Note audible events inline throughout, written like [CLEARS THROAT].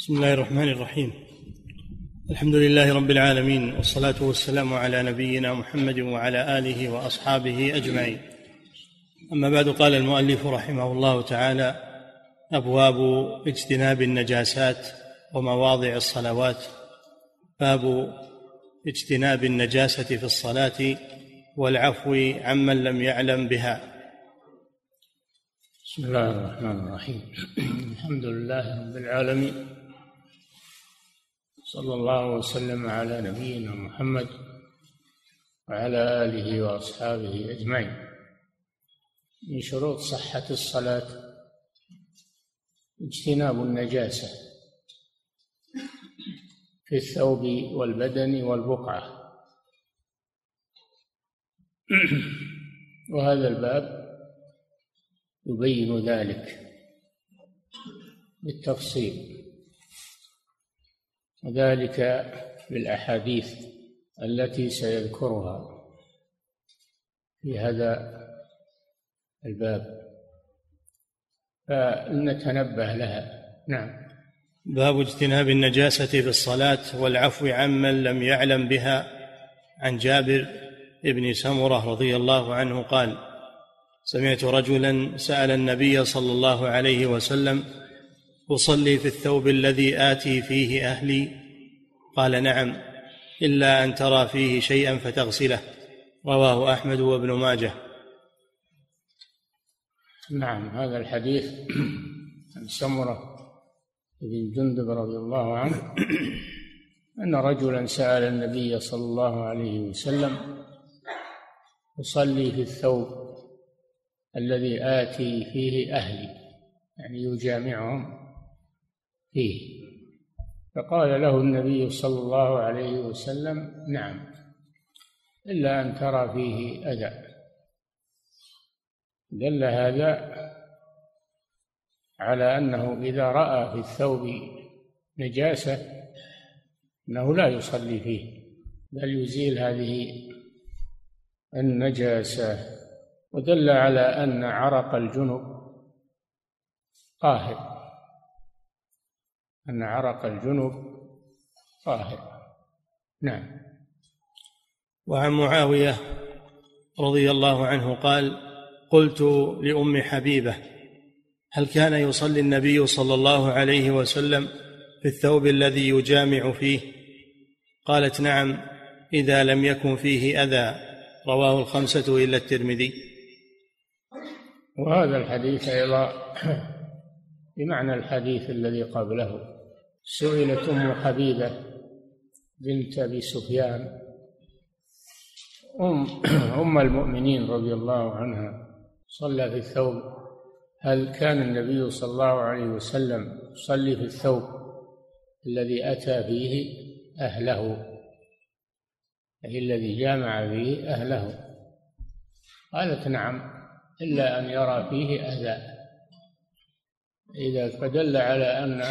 بسم الله الرحمن الرحيم. الحمد لله رب العالمين والصلاة والسلام على نبينا محمد وعلى آله وأصحابه أجمعين. أما بعد قال المؤلف رحمه الله تعالى أبواب اجتناب النجاسات ومواضع الصلوات. باب اجتناب النجاسة في الصلاة والعفو عمن لم يعلم بها. بسم الله الرحمن الرحيم. [CLEARS THROAT] الحمد لله رب العالمين. صلى الله وسلم على نبينا محمد وعلى آله وأصحابه أجمعين. من شروط صحة الصلاة اجتناب النجاسة في الثوب والبدن والبقعة. وهذا الباب يبين ذلك بالتفصيل. وذلك بالأحاديث التي سيذكرها في هذا الباب. فلنتنبه لها. نعم. باب اجتناب النجاسة في الصلاه والعفو عمن لم يعلم بها عن جابر بن سمرة رضي الله عنه قال سمعت رجلا سأل النبي صلى الله عليه وسلم أصلي في الثوب الذي آتي فيه أهلي قال نعم إلا أن ترى فيه شيئا فتغسله. رواه أحمد وابن ماجه. نعم هذا الحديث عن سمرة بن جندب رضي الله عنه أن رجلا سأل النبي صلى الله عليه وسلم أصلي في الثوب الذي آتي فيه أهلي. يعني يجامعهم فيه. فقال له النبي صلى الله عليه وسلم نعم إلا أن ترى فيه أذى. دل هذا على أنه إذا رأى في الثوب نجاسة أنه لا يصلي فيه بل يزيل هذه النجاسة. ودل على أن عرق الجنب طاهر. أن عرق الجنب طاهر. نعم. وعن معاوية رضي الله عنه قال قلت لأم حبيبة هل كان يصلي النبي صلى الله عليه وسلم في الثوب الذي يجامع فيه؟ قالت نعم إذا لم يكن فيه أذى. رواه الخمسة إلا الترمذي. وهذا الحديث أيضا [CLEARS THROAT] بمعنى الحديث الذي قبله. سئلت أم حبيبة بنت أبي سفيان أم, أم المؤمنين رضي الله عنها صلى في الثوب هل كان النبي صلى الله عليه وسلم يصلي في الثوب الذي أتى فيه أهله؟ أي الذي جامع فيه أهله. قالت نعم إلا أن يرى فيه أذى. إذا فدل على أن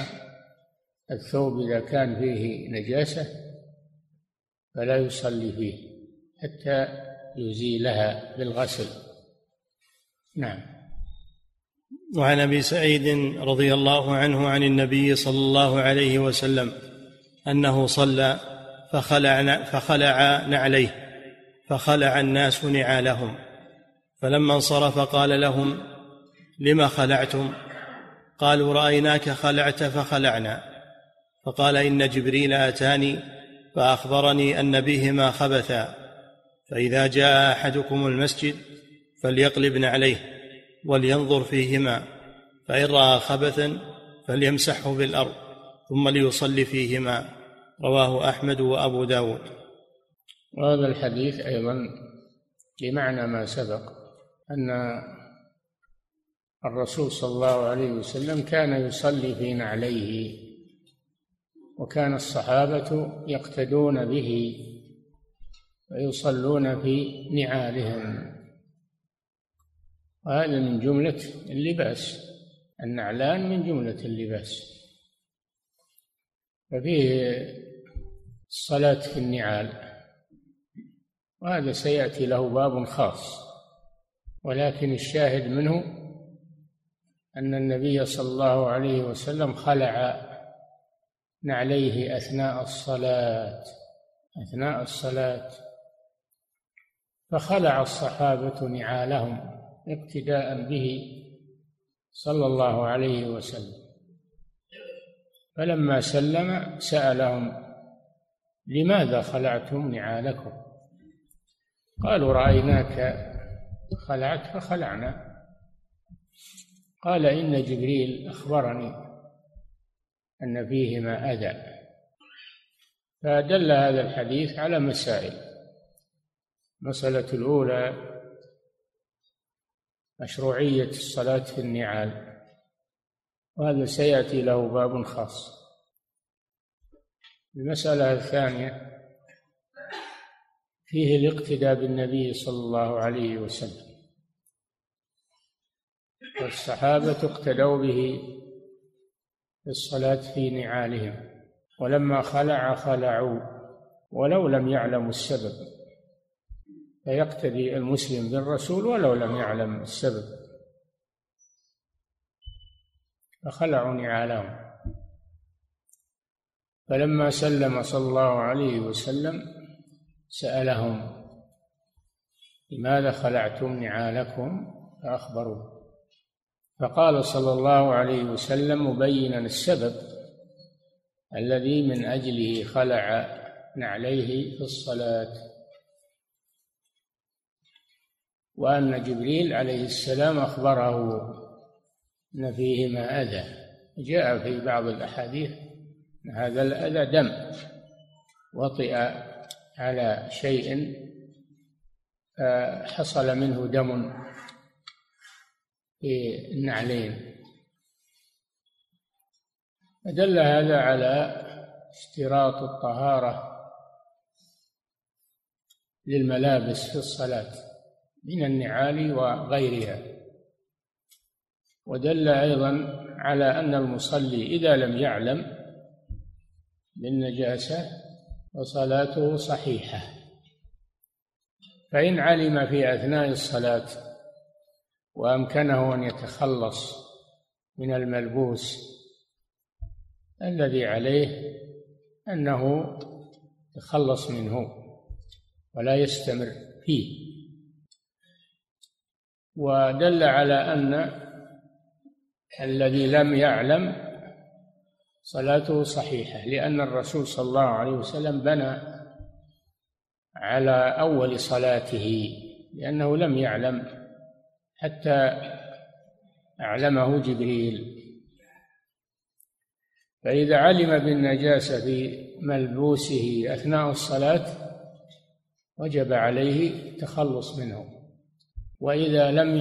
الثوب إذا كان فيه نجاسة فلا يصلي فيه حتى يزيلها بالغسل. نعم. وعن أبي سعيد رضي الله عنه عن النبي صلى الله عليه وسلم أنه صلى فخلع فخلع نعليه فخلع الناس نعالهم. فلما انصرف قال لهم لم خلعتم؟ قالوا رأيناك خلعت فخلعنا. فقال إن جبريل آتاني فأخبرني أن بهما خبثا فإذا جاء أحدكم المسجد فليقلبن عليه ولينظر فيهما فإن رأى خبثا فليمسحه بالأرض ثم ليصلي فيهما رواه أحمد وأبو داود. وهذا الحديث أيضا بمعنى ما سبق أن الرسول صلى الله عليه وسلم كان يصلي في نعليه وكان الصحابة يقتدون به ويصلون في نعالهم. وهذا من جملة اللباس. النعلان من جملة اللباس. ففيه الصلاة في النعال. وهذا سيأتي له باب خاص. ولكن الشاهد منه أن النبي صلى الله عليه وسلم خلع نعليه أثناء الصلاة أثناء الصلاة. فخلع الصحابة نعالهم اقتداء به صلى الله عليه وسلم. فلما سلم سألهم لماذا خلعتم نعالكم؟ قالوا رأيناك خلعت فخلعنا. قال إن جبريل أخبرني. أن فيهما أذى. فدل هذا الحديث على مسائل. المسألة الأولى مشروعية الصلاة في النعال وهذا سيأتي له باب خاص. المسألة الثانية فيه الاقتداء بالنبي صلى الله عليه وسلم والصحابة اقتدوا به الصلاة في نعالهم. ولما خلع خلعوا ولو لم يعلموا السبب. فيقتدي المسلم بالرسول ولو لم يعلم السبب. فخلعوا نعالهم. فلما سلم صلى الله عليه وسلم سألهم لماذا خلعتم نعالكم؟ فأخبروه فقال صلى الله عليه وسلم مبينا السبب الذي من أجله خلع نعليه في الصلاة. وأن جبريل عليه السلام أخبره أن فيهما أذى. جاء في بعض الأحاديث أن هذا الأذى دم وطئ على شيء حصل منه دم. في النعلين. دل هذا على اشتراط الطهارة للملابس في الصلاة من النعال وغيرها. ودل أيضا على أن المصلي إذا لم يعلم بالنجاسة فصلاته صحيحة. فإن علم في أثناء الصلاة وأمكنه أن يتخلص من الملبوس الذي عليه أنه يتخلص منه ولا يستمر فيه. ودل على أن الذي لم يعلم صلاته صحيحة لأن الرسول صلى الله عليه وسلم بنى على أول صلاته لأنه لم يعلم حتى أعلمه جبريل. فإذا علم بالنجاسة في ملبوسه أثناء الصلاة وجب عليه التخلص منه. وإذا لم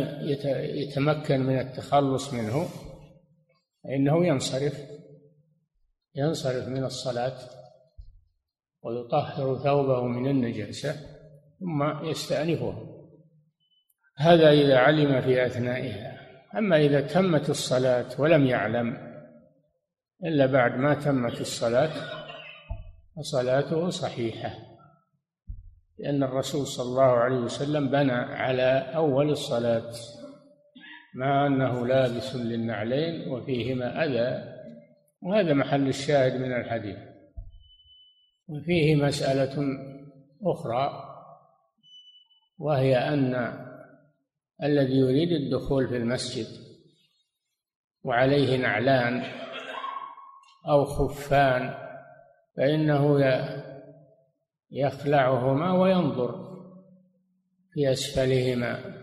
يتمكن من التخلص منه فإنه ينصرف. ينصرف من الصلاة ويطهر ثوبه من النجاسة ثم يستأنفها هذا إذا علم في أثنائها. أما إذا تمت الصلاة ولم يعلم إلا بعد ما تمت الصلاة فصلاته صحيحة. لأن الرسول صلى الله عليه وسلم بنى على أول الصلاة. مع أنه لابس للنعلين وفيهما أذى. وهذا محل الشاهد من الحديث. وفيه مسألة أخرى وهي أن الذي يريد الدخول في المسجد وعليه نعلان أو خفان فإنه يخلعهما وينظر في أسفلهما.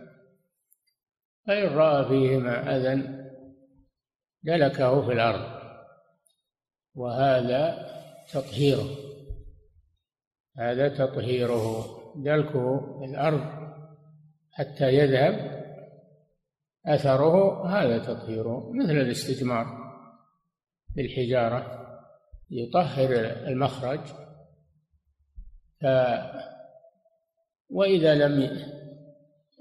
فإن رأى فيهما أذى دلكه في الأرض وهذا تطهيره. هذا تطهيره دلكه في الأرض. حتى يذهب أثره هذا تطهيره مثل الاستجمار بالحجارة يطهر المخرج. ف وإذا لم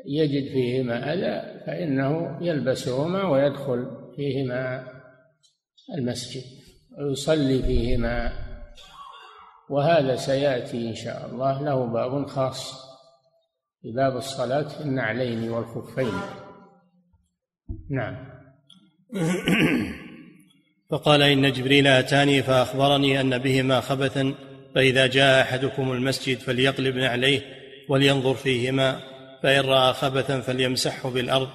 يجد فيهما أذى فإنه يلبسهما ويدخل فيهما المسجد ويصلي فيهما. وهذا سيأتي إن شاء الله له باب خاص. في باب الصلاة في النعلين والخفين. نعم. [COUGHS] فقال إن جبريل أتاني فأخبرني أن بهما خبثا فإذا جاء أحدكم المسجد فليقلب عليه ولينظر فيهما فإن رأى خبثا فليمسحه بالأرض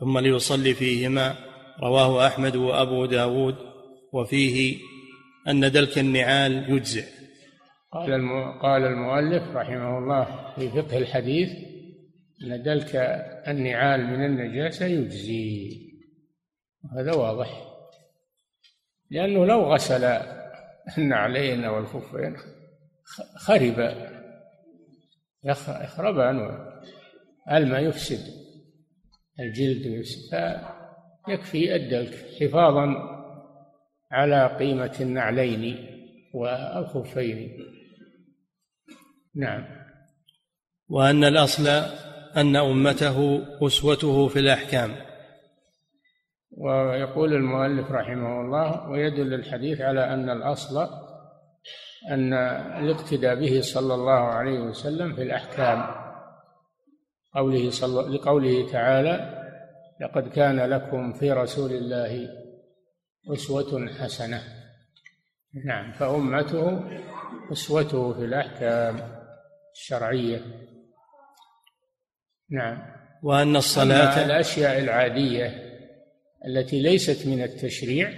ثم ليصلي فيهما. رواه أحمد وأبو داود وفيه أن دلك النعال يجزئ. قال قال المؤلف رحمه الله في فقه الحديث أن دلك النعال من النجاسة يجزي. هذا واضح. لأنه لو غسل النعلين والخفين خرب. يخربان الماء يفسد. الجلد يفسد. فيكفي الدلك حفاظا على قيمة النعلين والخفين. نعم. وأن الأصل أن أمته أسوته في الأحكام. ويقول المؤلف رحمه الله ويدل الحديث على أن الأصل أن الاقتداء به صلى الله عليه وسلم في الأحكام. قوله صلى لقوله تعالى لقد كان لكم في رسول الله أسوة حسنة. نعم فأمته أسوته في الأحكام الشرعية. نعم. وأن الصلاة الأشياء العادية التي ليست من التشريع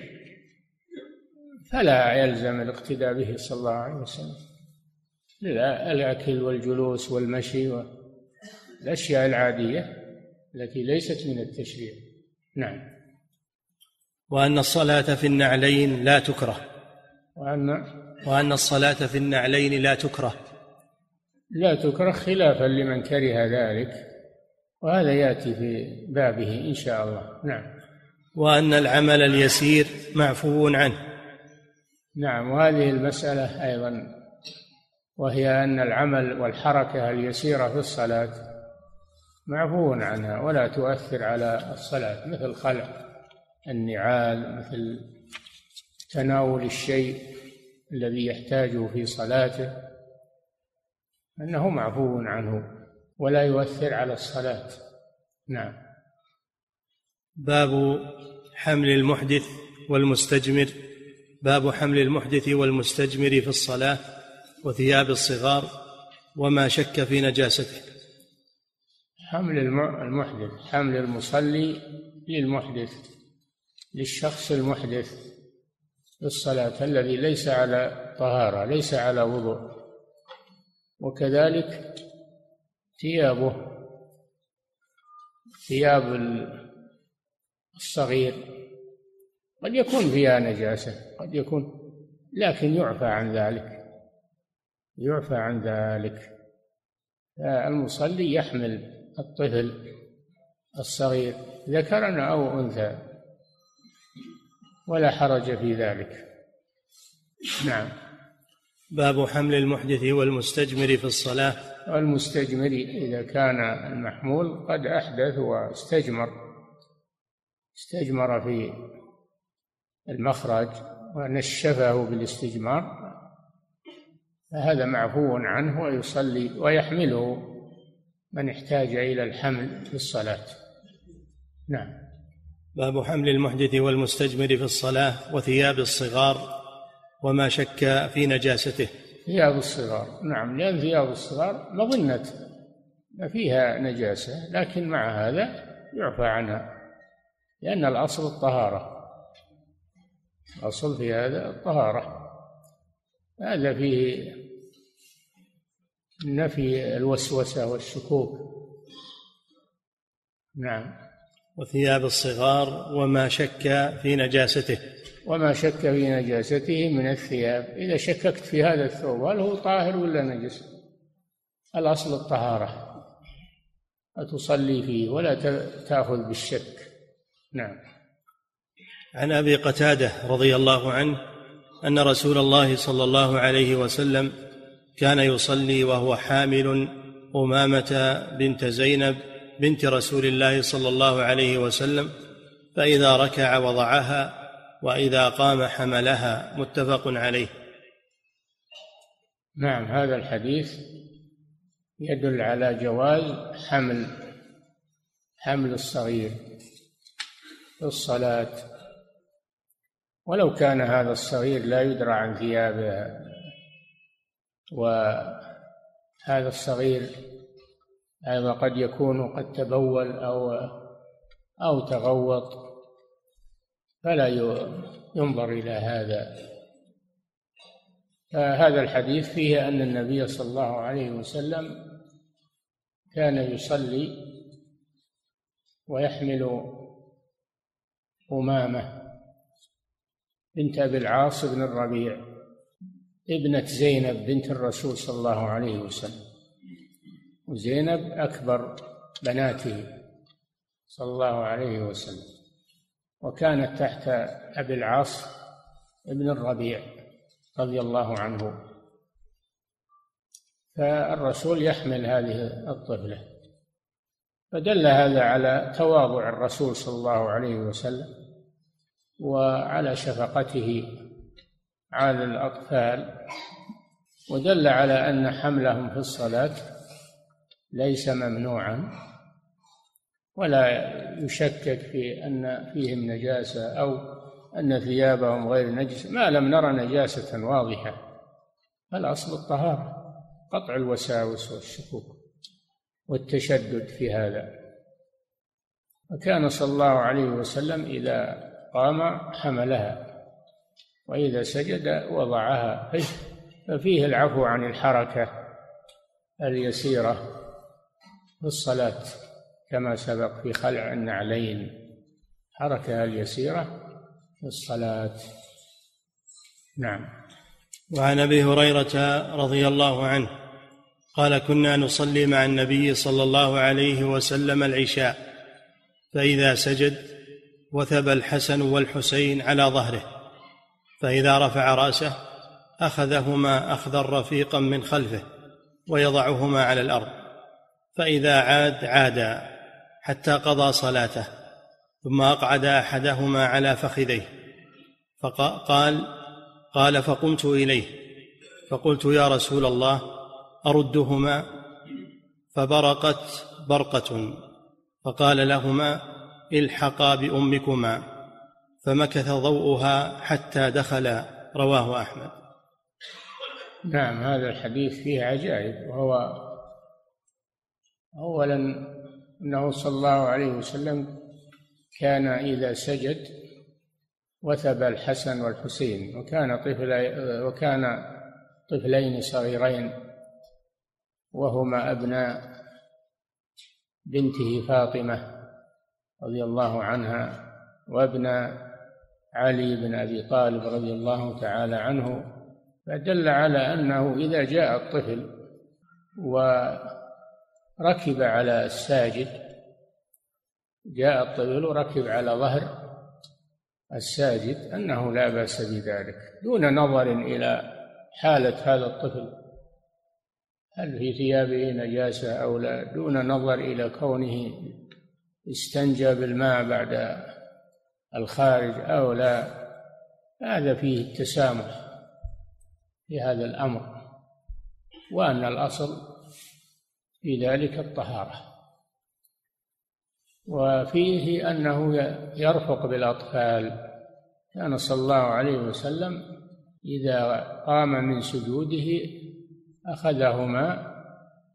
فلا يلزم الاقتداء به صلى الله عليه وسلم. الأكل والجلوس والمشي والأشياء العادية التي ليست من التشريع. نعم. وأن الصلاة في النعلين لا تكره. وأن وأن الصلاة في النعلين لا تكره. لا تكره خلافا لمن كره ذلك. وهذا يأتي في بابه إن شاء الله. نعم. وأن العمل اليسير معفو عنه. نعم وهذه المسألة أيضا وهي أن العمل والحركة اليسيرة في الصلاة معفو عنها ولا تؤثر على الصلاة مثل خلع النعال مثل تناول الشيء الذي يحتاجه في صلاته أنه معفو عنه. ولا يؤثر على الصلاة. نعم. باب حمل المحدث والمستجمر. باب حمل المحدث والمستجمر في الصلاة وثياب الصغار وما شك في نجاسته. حمل المحدث حمل المصلي للمحدث للشخص المحدث في الصلاة الذي ليس على طهارة ليس على وضوء. وكذلك ثيابه. ثياب الصغير. قد يكون فيها نجاسة قد يكون لكن يعفى عن ذلك. يعفى عن ذلك. المصلي يحمل الطفل الصغير ذكرا أو أنثى. ولا حرج في ذلك. نعم. باب حمل المحدث والمستجمر في الصلاة. والمستجمر إذا كان المحمول قد أحدث واستجمر. استجمر في المخرج ونشفه بالاستجمار فهذا معفو عنه ويصلي ويحمله من احتاج إلى الحمل في الصلاة. نعم. باب حمل المحدث والمستجمر في الصلاة وثياب الصغار وما شك في نجاسته. ثياب الصغار. نعم لأن ثياب الصغار مظنة فيها نجاسة لكن مع هذا يعفى عنها لأن الأصل الطهارة. الأصل في هذا الطهارة. هذا فيه نفي الوسوسة والشكوك. نعم. وثياب الصغار وما شك في نجاسته. وما شك في نجاسته من الثياب. إذا شككت في هذا الثوب هل هو طاهر ولا نجس؟ الأصل الطهارة. أتصلي فيه ولا تأخذ بالشك. نعم. عن أبي قتادة رضي الله عنه أن رسول الله صلى الله عليه وسلم كان يصلي وهو حامل أمامة بنت زينب بنت رسول الله صلى الله عليه وسلم فإذا ركع وضعها وإذا قام حملها متفق عليه. نعم هذا الحديث يدل على جواز حمل حمل الصغير في الصلاة ولو كان هذا الصغير لا يدرى عن ثيابه وهذا الصغير أيضا قد يكون قد تبول أو أو تغوط. فلا ينظر إلى هذا. فهذا الحديث فيه أن النبي صلى الله عليه وسلم كان يصلي ويحمل أمامة بنت أبي العاص بن الربيع ابنة زينب بنت الرسول صلى الله عليه وسلم وزينب أكبر بناته صلى الله عليه وسلم. وكانت تحت أبي العاص ابن الربيع رضي الله عنه. فالرسول يحمل هذه الطفلة. فدل هذا على تواضع الرسول صلى الله عليه وسلم وعلى شفقته على الأطفال. ودل على أن حملهم في الصلاة ليس ممنوعا. ولا يشكك في أن فيهم نجاسة أو أن ثيابهم غير نجسة. ما لم نرى نجاسة واضحة. الأصل الطهارة قطع الوساوس والشكوك والتشدد في هذا. وكان صلى الله عليه وسلم إذا قام حملها وإذا سجد وضعها ففيه العفو عن الحركة اليسيرة في الصلاة. كما سبق في خلع النعلين. حركة اليسيرة في الصلاة. نعم. وعن أبي هريرة رضي الله عنه قال كنا نصلي مع النبي صلى الله عليه وسلم العشاء فإذا سجد وثب الحسن والحسين على ظهره فإذا رفع رأسه أخذهما أخذا رفيقا من خلفه ويضعهما على الأرض فإذا عاد عادا. حتى قضى صلاته ثم أقعد أحدهما على فخذيه. فقال قال فقمت إليه. فقلت يا رسول الله أردهما؟ فبرقت برقة. فقال لهما الحقا بأمكما. فمكث ضوءها حتى دخل رواه أحمد. نعم هذا الحديث فيه عجائب. وهو اولا أنه صلى الله عليه وسلم كان إذا سجد وثب الحسن والحسين وكان طفل وكان طفلين صغيرين وهما أبناء بنته فاطمة رضي الله عنها وابن علي بن أبي طالب رضي الله تعالى عنه فدل على أنه إذا جاء الطفل و ركب على الساجد جاء الطفل وركب على ظهر الساجد أنه لا بأس بذلك دون نظر إلى حالة هذا الطفل هل في ثيابه نجاسة أو لا دون نظر إلى كونه استنجى بالماء بعد الخارج أو لا هذا فيه التسامح في هذا الأمر وأن الأصل في ذلك الطهارة. وفيه أنه يرفق بالأطفال. كان صلى الله عليه وسلم إذا قام من سجوده أخذهما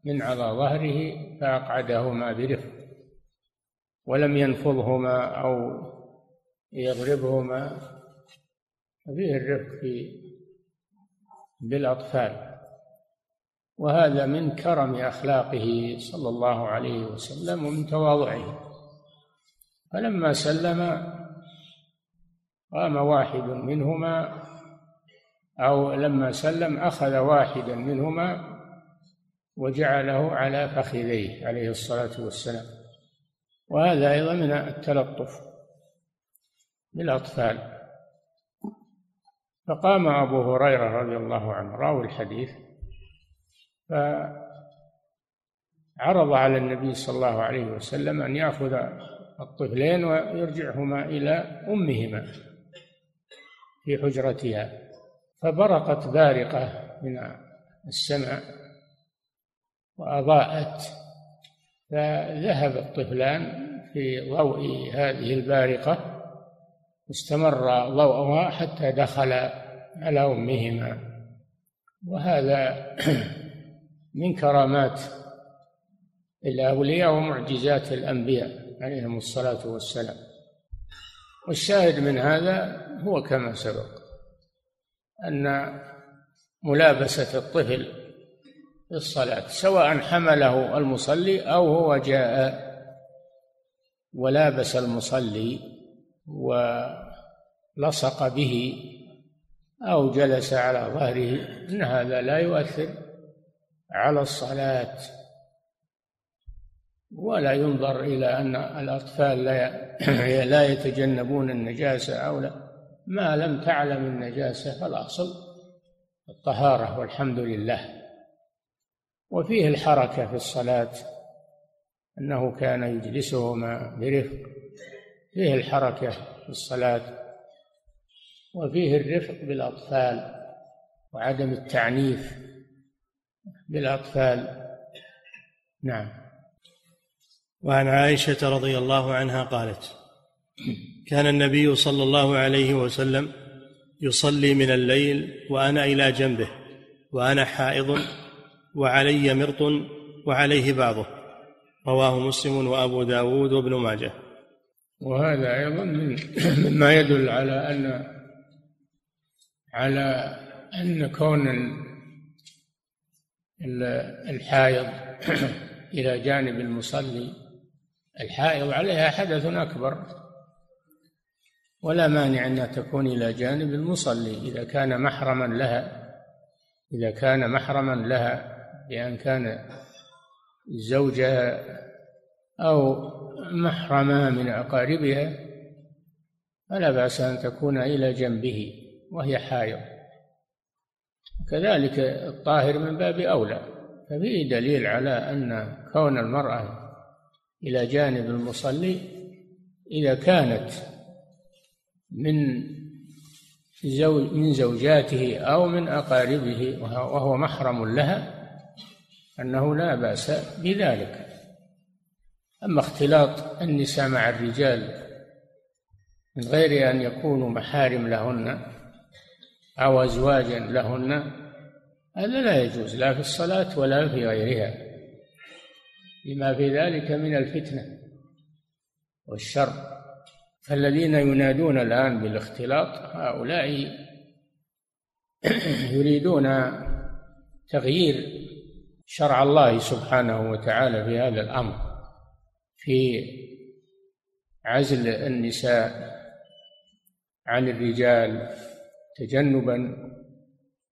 من على ظهره فأقعدهما برفق ولم ينفضهما أو يضربهما. فيه الرفق في بالأطفال. وهذا من كرم أخلاقه صلى الله عليه وسلم ومن تواضعه. فلما سلم قام واحد منهما أو لما سلم أخذ واحدا منهما وجعله على فخذيه عليه الصلاة والسلام. وهذا أيضا من التلطف بالأطفال. فقام أبو هريرة رضي الله عنه راوي الحديث فعرض على النبي صلى الله عليه وسلم أن يأخذ الطفلين ويرجعهما إلى أمهما في حجرتها فبرقت بارقة من السماء وأضاءت فذهب الطفلان في ضوء هذه البارقة استمر ضوءها حتى دخل على أمهما وهذا [CLEARS THROAT] من كرامات الأولياء ومعجزات الأنبياء عليهم الصلاة والسلام. والشاهد من هذا هو كما سبق أن ملابسة الطفل في الصلاة سواء حمله المصلي أو هو جاء ولابس المصلي ولصق به أو جلس على ظهره إن هذا لا يؤثر. على الصلاة. ولا ينظر إلى أن الأطفال لا [CLEARS THROAT] لا يتجنبون النجاسة أو لا. ما لم تعلم النجاسة فالأصل الطهارة والحمد لله. وفيه الحركة في الصلاة أنه كان يجلسهما برفق. فيه الحركة في الصلاة وفيه الرفق بالأطفال وعدم التعنيف. بالأطفال. نعم. وعن عائشة رضي الله عنها قالت كان النبي صلى الله عليه وسلم يصلي من الليل وأنا إلى جنبه وأنا حائض وعلي مرط وعليه بعضه. رواه مسلم وأبو داود وابن ماجه. وهذا أيضا مما يدل على أن على أن كون الحائض [CLEARS THROAT] إلى جانب المصلي. الحائض عليها حدث أكبر ولا مانع أنها تكون إلى جانب المصلي إذا كان محرما لها إذا كان محرما لها بأن كان زوجها أو محرما من أقاربها فلا بأس أن تكون إلى جنبه وهي حائض. كذلك الطاهر من باب أولى. ففيه دليل على أن كون المرأة إلى جانب المصلي إذا كانت من زوج من زوجاته أو من أقاربه وهو محرم لها أنه لا بأس بذلك. أما اختلاط النساء مع الرجال من غير أن يكونوا محارم لهن أو أزواجا لهن هذا لا يجوز لا في الصلاة ولا في غيرها. لما في ذلك من الفتنة والشر. فالذين ينادون الآن بالاختلاط هؤلاء [CLEARS THROAT] يريدون تغيير شرع الله سبحانه وتعالى في هذا الأمر في عزل النساء عن الرجال تجنبا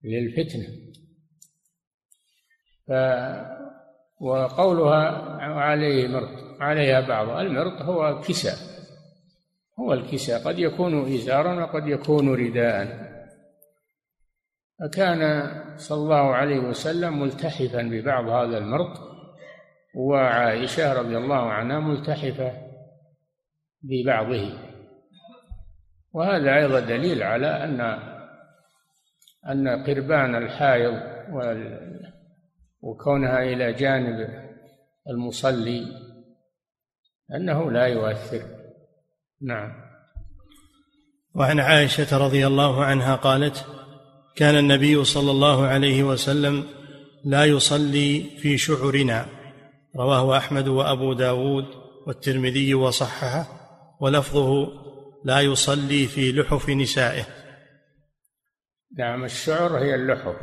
للفتنة. ف وقولها عليه مرط عليها بعض المرط هو كساء. هو الكساء قد يكون إزارا وقد يكون رداء. فكان صلى الله عليه وسلم ملتحفا ببعض هذا المرط وعائشة رضي الله عنها ملتحفة ببعضه. وهذا أيضا دليل على أن أن قربان الحائض وكونها إلى جانب المصلي أنه لا يؤثر. نعم. وعن عائشة رضي الله عنها قالت كان النبي صلى الله عليه وسلم لا يصلي في شعرنا رواه أحمد وأبو داود والترمذي وصححه ولفظه لا يصلي في لحف نسائه. نعم الشعر هي اللحف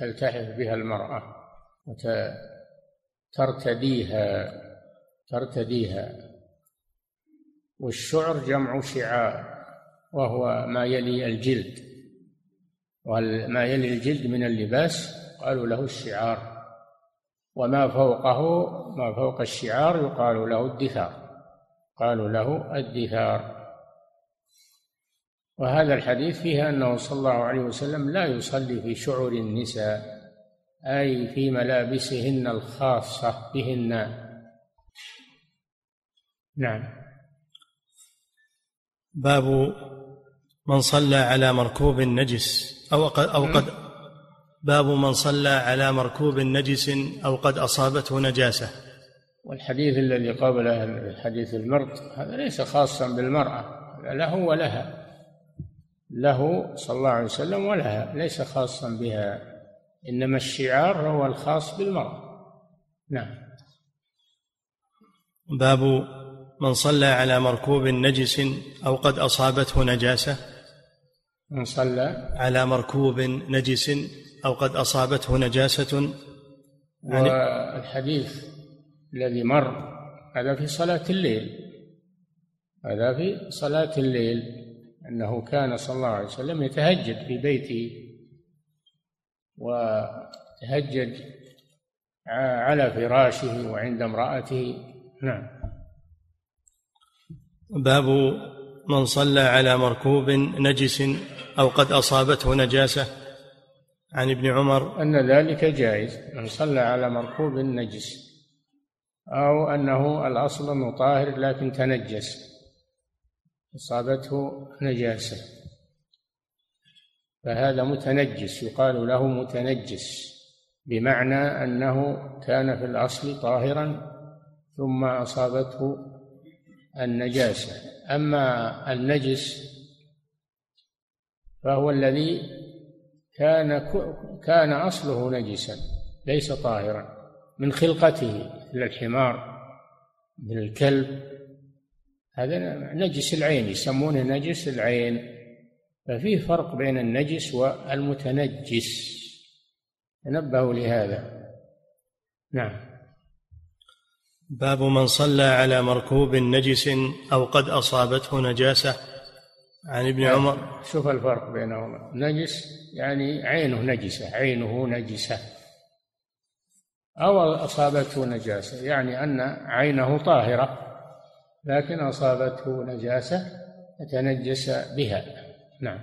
تلتحف بها المرأة وترتديها ترتديها. والشعر جمع شعار وهو ما يلي الجلد. وما يلي الجلد من اللباس؟ قالوا له الشعار. وما فوقه ما فوق الشعار يقال له الدثار. قالوا له الدثار. وهذا الحديث فيه أنه صلى الله عليه وسلم لا يصلي في شعر النساء أي في ملابسهن الخاصة بهن. نعم. باب من صلى على مركوب نجس أو قد أو قد باب من صلى على مركوب نجس أو قد أصابته نجاسة. والحديث الذي قبله حديث المرض هذا ليس خاصا بالمرأة له ولها له صلى الله عليه وسلم ولها ليس خاصا بها إنما الشعار هو الخاص بالمرأة. نعم. باب من صلى على مركوب نجس أو قد أصابته نجاسة. من صلى على مركوب نجس أو قد أصابته نجاسة. والحديث الذي مر هذا في صلاة الليل. هذا في صلاة الليل. أنه كان صلى الله عليه وسلم يتهجد في بيته وتهجد على فراشه وعند امرأته. نعم. باب من صلى على مركوب نجس أو قد أصابته نجاسة. عن ابن عمر. أن ذلك جائز من صلى على مركوب نجس أو أنه الأصل أنه طاهر لكن تنجس. أصابته نجاسة. فهذا متنجس يقال له متنجس بمعنى أنه كان في الأصل طاهرا ثم أصابته النجاسة. أما النجس فهو الذي كان كان أصله نجسا ليس طاهرا من خلقته مثل الحمار مثل الكلب هذا نجس العين يسمونه نجس العين. ففيه فرق بين النجس والمتنجس. تنبهوا لهذا. نعم. باب من صلى على مركوب نجس أو قد أصابته نجاسة. عن ابن عمر. شوف الفرق بينهما. نجس يعني عينه نجسة عينه نجسة. أو أصابته نجاسة يعني أن عينه طاهرة. لكن أصابته نجاسة فتنجس بها. نعم.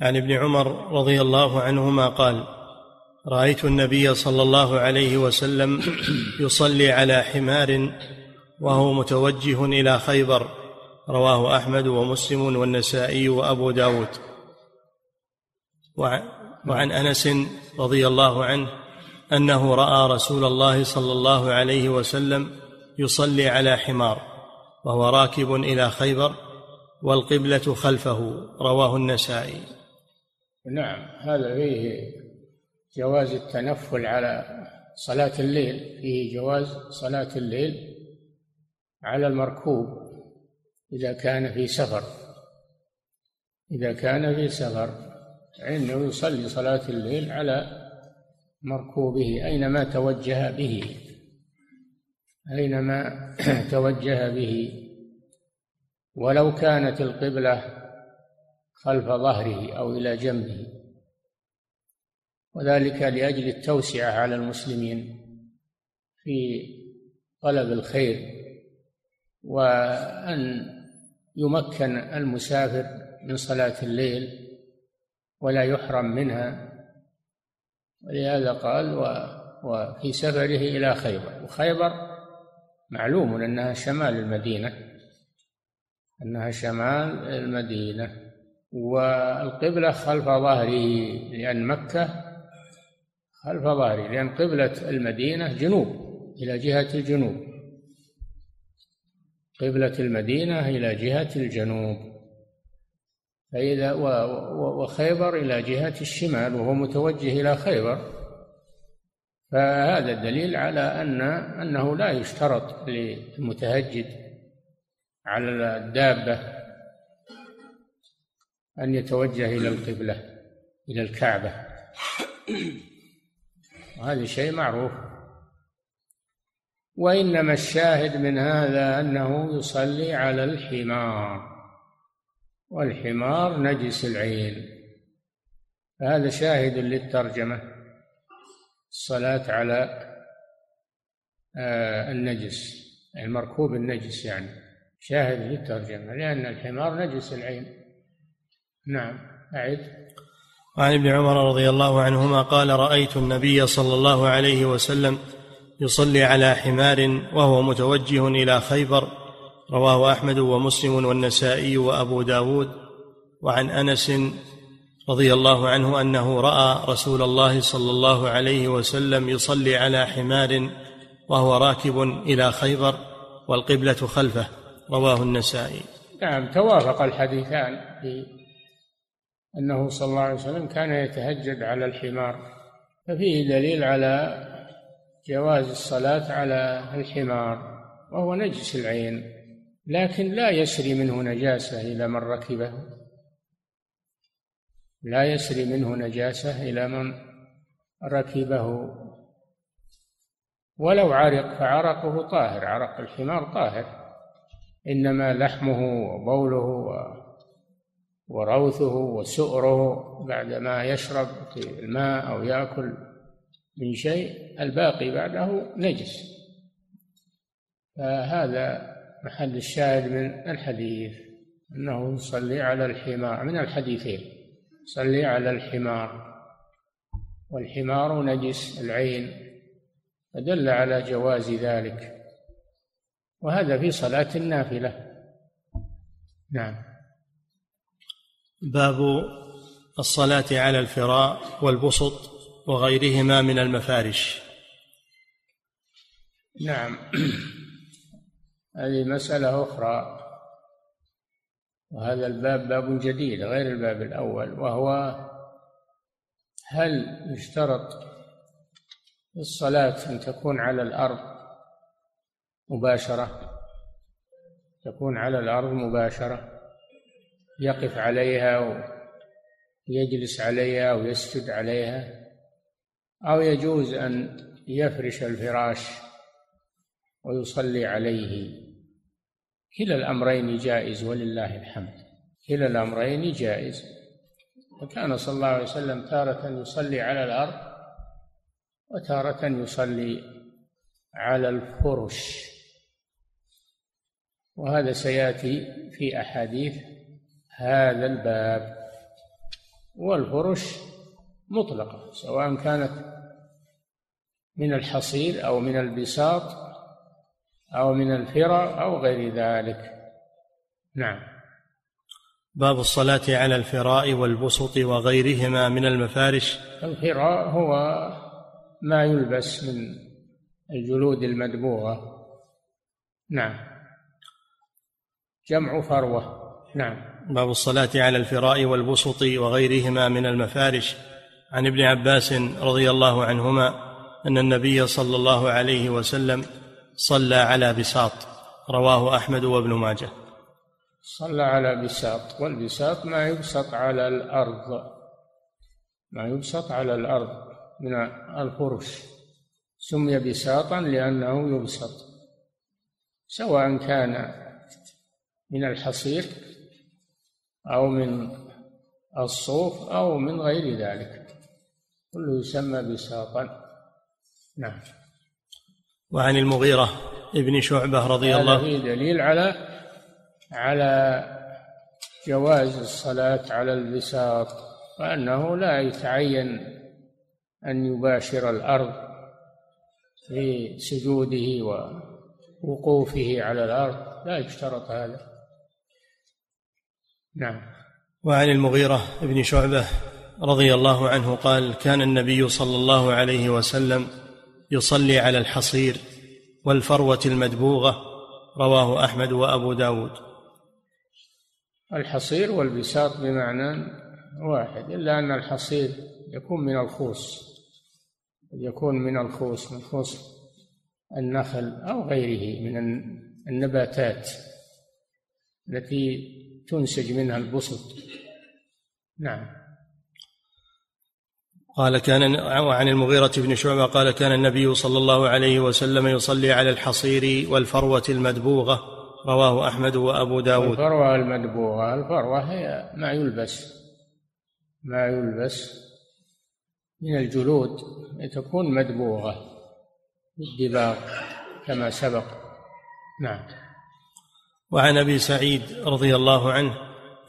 عن ابن عمر رضي الله عنهما قال رأيت النبي صلى الله عليه وسلم يصلي على حمار وهو متوجه إلى خيبر. رواه أحمد ومسلم والنسائي وأبو داود. وعن أنس رضي الله عنه أنه رأى رسول الله صلى الله عليه وسلم يصلي على حمار. وهو راكب إلى خيبر والقبلة خلفه رواه النسائي. نعم هذا فيه جواز التنفل على صلاة الليل فيه جواز صلاة الليل على المركوب إذا كان في سفر. إذا كان في سفر فإنه يصلي صلاة الليل على مركوبه أينما توجه به. أينما [CLEARS THROAT] توجه به ولو كانت القبلة خلف ظهره أو إلى جنبه. وذلك لأجل التوسعة على المسلمين في طلب الخير وأن يمكن المسافر من صلاة الليل ولا يحرم منها. ولهذا قال وفي سفره إلى خيبر. وخيبر معلوم أنها شمال المدينة. أنها شمال المدينة. والقبلة خلف ظهره لأن مكة خلف ظهره لأن قبلة المدينة جنوب إلى جهة الجنوب. قبلة المدينة إلى جهة الجنوب. فإذا وخيبر إلى جهة الشمال وهو متوجه إلى خيبر. فهذا دليل على أن أنه لا يشترط للمتهجد على الدابة أن يتوجه إلى القبلة إلى الكعبة. وهذا شيء معروف. وإنما الشاهد من هذا أنه يصلي على الحمار والحمار نجس العين. فهذا شاهد للترجمة. الصلاة على آه، النجس المركوب النجس يعني. شاهد للترجمة لأن الحمار نجس العين. نعم أعد. وعن ابن عمر رضي الله عنهما قال رأيت النبي صلى الله عليه وسلم يصلي على حمار وهو متوجه إلى خيبر. رواه أحمد ومسلم والنسائي وأبو داود. وعن أنس رضي الله عنه أنه رأى رسول الله صلى الله عليه وسلم يصلي على حمار وهو راكب إلى خيبر والقبلة خلفه. رواه النسائي. نعم توافق الحديثان في أنه صلى الله عليه وسلم كان يتهجد على الحمار ففيه دليل على جواز الصلاة على الحمار وهو نجس العين لكن لا يسري منه نجاسة إلى من ركبه. لا يسري منه نجاسة إلى من ركبه. ولو عرق فعرقه طاهر عرق الحمار طاهر. إنما لحمه وبوله وروثه وسؤره بعدما يشرب الماء أو يأكل من شيء الباقي بعده نجس. فهذا محل الشاهد من الحديث أنه يصلي على الحمار من الحديثين. صلي على الحمار. والحمار نجس العين فدل على جواز ذلك. وهذا في صلاة النافلة. نعم. باب الصلاة على الفراء والبسط وغيرهما من المفارش. نعم. [CLEARS THROAT] هذه مسألة أخرى. وهذا الباب باب جديد غير الباب الأول وهو هل يشترط الصلاة أن تكون على الأرض مباشرة؟ تكون على الأرض مباشرة يقف عليها ويجلس عليها ويسجد عليها أو يجوز أن يفرش الفراش ويصلي عليه. كلا الأمرين جائز ولله الحمد. كلا الأمرين جائز. وكان صلى الله عليه وسلم تارة يصلي على الأرض وتارة يصلي على الفرش. وهذا سيأتي في أحاديث هذا الباب. والفرش مطلقة سواء كانت من الحصير أو من البساط أو من الفرا أو غير ذلك. نعم. باب الصلاة على الفراء والبسط وغيرهما من المفارش. الفراء هو ما يلبس من الجلود المدبوغة. نعم. جمع فروة. نعم. باب الصلاة على الفراء والبسط وغيرهما من المفارش. عن ابن عباس رضي الله عنهما أن النبي صلى الله عليه وسلم صلى على بساط رواه أحمد وابن ماجه. صلى على بساط والبساط ما يبسط على الأرض. ما يبسط على الأرض من الفرش. سمي بساطا لأنه يبسط. سواء كان من الحصير أو من الصوف أو من غير ذلك. كله يسمى بساطا. نعم. وعن المغيرة ابن شعبة رضي الله فيه دليل على على جواز الصلاة على البساط وأنه لا يتعين أن يباشر الأرض في سجوده ووقوفه على الأرض لا يشترط هذا. نعم. وعن المغيرة بن شعبة رضي الله عنه قال كان النبي صلى الله عليه وسلم يصلي على الحصير والفروة المدبوغة رواه أحمد وأبو داود. الحصير والبساط بمعنى واحد إلا أن الحصير يكون من الخوص يكون من الخوص من خوص النخل أو غيره من النباتات التي تنسج منها البسط. نعم. قال كان وعن المغيرة بن شعبة قال كان النبي صلى الله عليه وسلم يصلي على الحصير والفروة المدبوغة. رواه أحمد وأبو داود. الفروة المدبوغة الفروة هي ما يلبس ما يلبس من الجلود تكون مدبوغة بالدباغ كما سبق. نعم. وعن أبي سعيد رضي الله عنه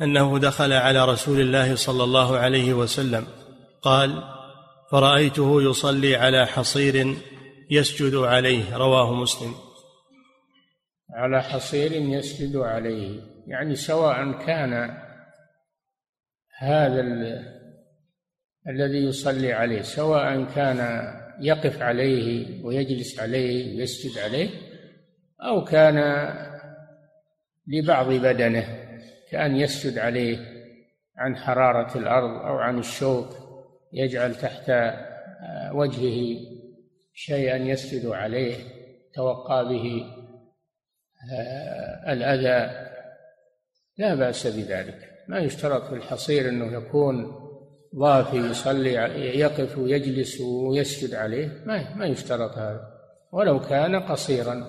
أنه دخل على رسول الله صلى الله عليه وسلم قال فرأيته يصلي على حصير يسجد عليه رواه مسلم. على حصير يسجد عليه. يعني سواء كان هذا الذي يصلي عليه سواء كان يقف عليه ويجلس عليه ويسجد عليه أو كان لبعض بدنه كأن يسجد عليه عن حرارة الأرض أو عن الشوك. يجعل تحت وجهه شيئا يسجد عليه توقى به آه، الأذى. لا بأس بذلك. ما يشترط في الحصير أنه يكون ضافي يصلي يقف ويجلس ويسجد عليه. ما ما يشترط هذا. ولو كان قصيرا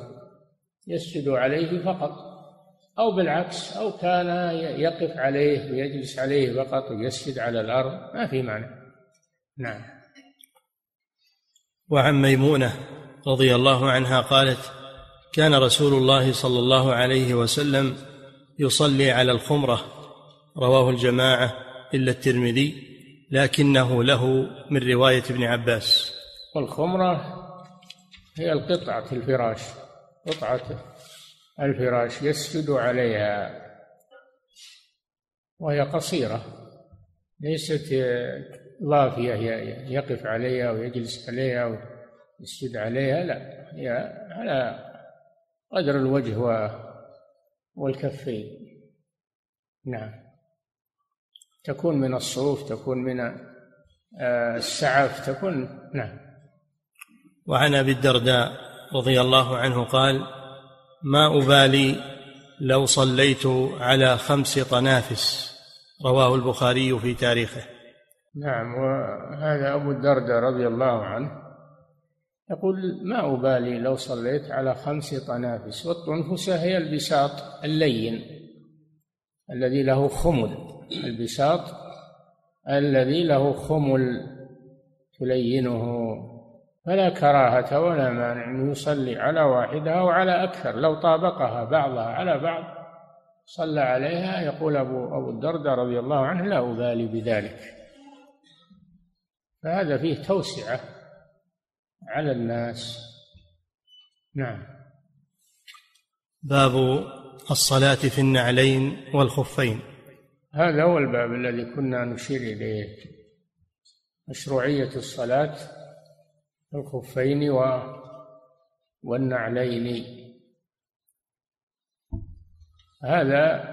يسجد عليه فقط. أو بالعكس أو كان يقف عليه ويجلس عليه فقط ويسجد على الأرض ما في معنى نعم. وعن ميمونة رضي الله عنها قالت كان رسول الله صلى الله عليه وسلم يصلي على الخمرة رواه الجماعة إلا الترمذي لكنه له من رواية ابن عباس. والخمرة هي القطعة الفراش قطعة الفراش يسجد عليها وهي قصيرة ليست ضافية يقف عليها ويجلس عليها ويسجد عليها لا هي على قدر الوجه والكفين. نعم. تكون من الصوف تكون من آه، السعف تكون نعم. وعن أبي الدرداء رضي الله عنه قال ما أبالي لو صليت على خمس طنافس. رواه البخاري في تاريخه. نعم وهذا أبو الدرداء رضي الله عنه يقول ما أبالي لو صليت على خمس طنافس والطنفسة هي البساط اللين الذي له خمل البساط الذي له خمل تلينه فلا كراهة ولا مانع أن يصلي على واحدة أو على أكثر لو طابقها بعضها على بعض صلى عليها. يقول أبو أبو الدرداء رضي الله عنه لا أبالي بذلك. فهذا فيه توسعة على الناس. نعم. باب الصلاة في النعلين والخفين. هذا هو الباب الذي كنا نشير إليه. مشروعية الصلاة في الخفين و والنعلين. هذا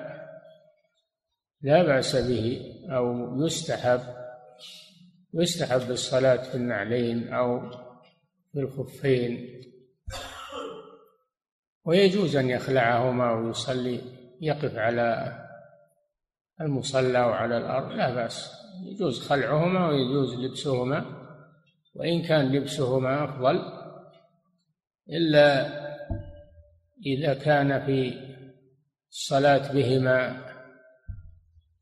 لا بأس به أو يستحب يستحب الصلاة في النعلين أو في الخفين. ويجوز أن يخلعهما ويصلي يقف على المصلى وعلى الأرض لا بأس. يجوز خلعهما ويجوز لبسهما وإن كان لبسهما أفضل. إلا إذا كان في الصلاة بهما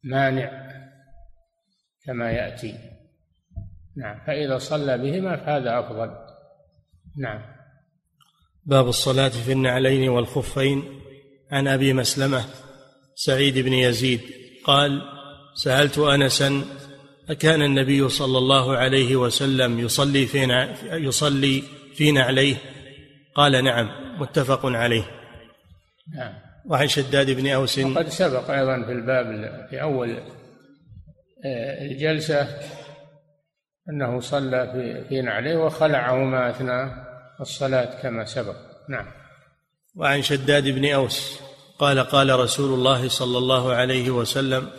مانع كما يأتي. نعم فإذا صلى بهما فهذا أفضل. نعم. باب الصلاة في النعلين والخفين. عن أبي مسلمة سعيد بن يزيد قال سألت أنسا أكان النبي صلى الله عليه وسلم يصلي في يصلي في نعليه؟ قال نعم متفق عليه. نعم. وعن شداد بن أوس وقد سبق أيضا في الباب في أول آه، الجلسة أنه صلى في في نعليه وخلعهما أثناء الصلاة كما سبق. نعم. وعن شداد بن أوس قال قال رسول الله صلى الله عليه وسلم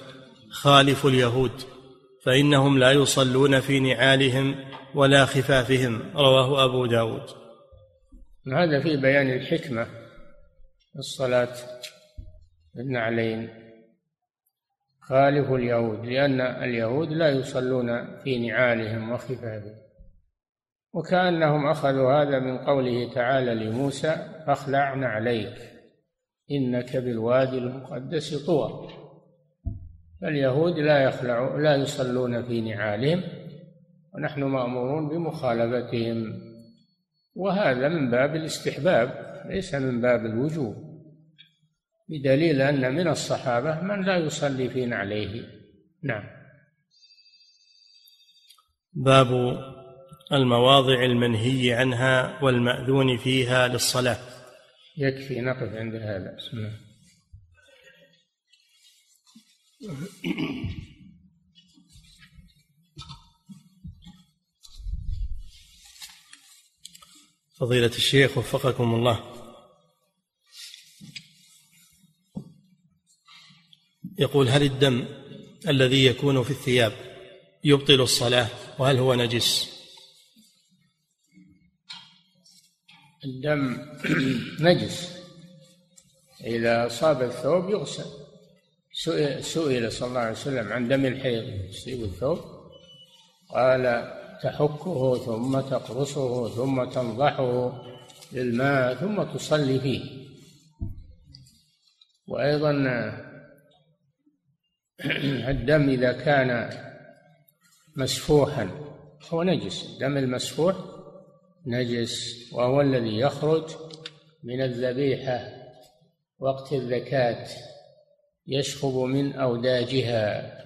خالفوا اليهود فإنهم لا يصلون في نعالهم ولا خفافهم رواه أبو داود. هذا في بيان الحكمة الصلاة النعلين خالفوا اليهود لأن اليهود لا يصلون في نعالهم وخفافهم. وكأنهم أخذوا هذا من قوله تعالى لموسى فاخلع نعليك إنك بالوادي المقدس طوى فاليهود لا يخلع لا يصلون في نعالهم ونحن مأمورون بمخالفتهم. وهذا من باب الاستحباب ليس من باب الوجوب. بدليل أن من الصحابة من لا يصلي في نعليه نعم. باب المواضع المنهي عنها والمأذون فيها للصلاة. يكفي نقف عند هذا. بسم الله. فضيلة الشيخ وفقكم الله. يقول هل الدم الذي يكون في الثياب يبطل الصلاة وهل هو نجس؟ الدم [CLEARS THROAT] نجس. إذا أصاب الثوب يغسل. سئل صلى الله عليه وسلم عن دم الحيض يصيب الثوب. قال تحكه ثم تقرصه ثم تنضحه بالماء ثم تصلي فيه. وأيضا [CLEARS THROAT] الدم إذا كان مسفوحا هو نجس. الدم المسفوح نجس وهو الذي يخرج من الذبيحة. وقت الذكاة يشخب من أوداجها.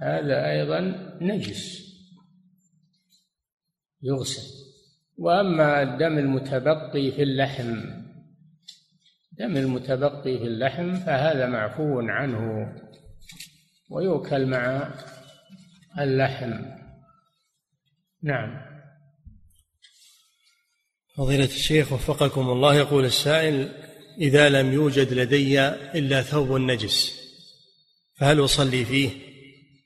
هذا أيضا نجس. يغسل. وأما الدم المتبقي في اللحم دم المتبقي في اللحم فهذا معفو عنه. ويؤكل مع اللحم. نعم. فضيلة الشيخ وفقكم الله يقول السائل إذا لم يوجد لدي إلا ثوب نجس فهل أصلي فيه؟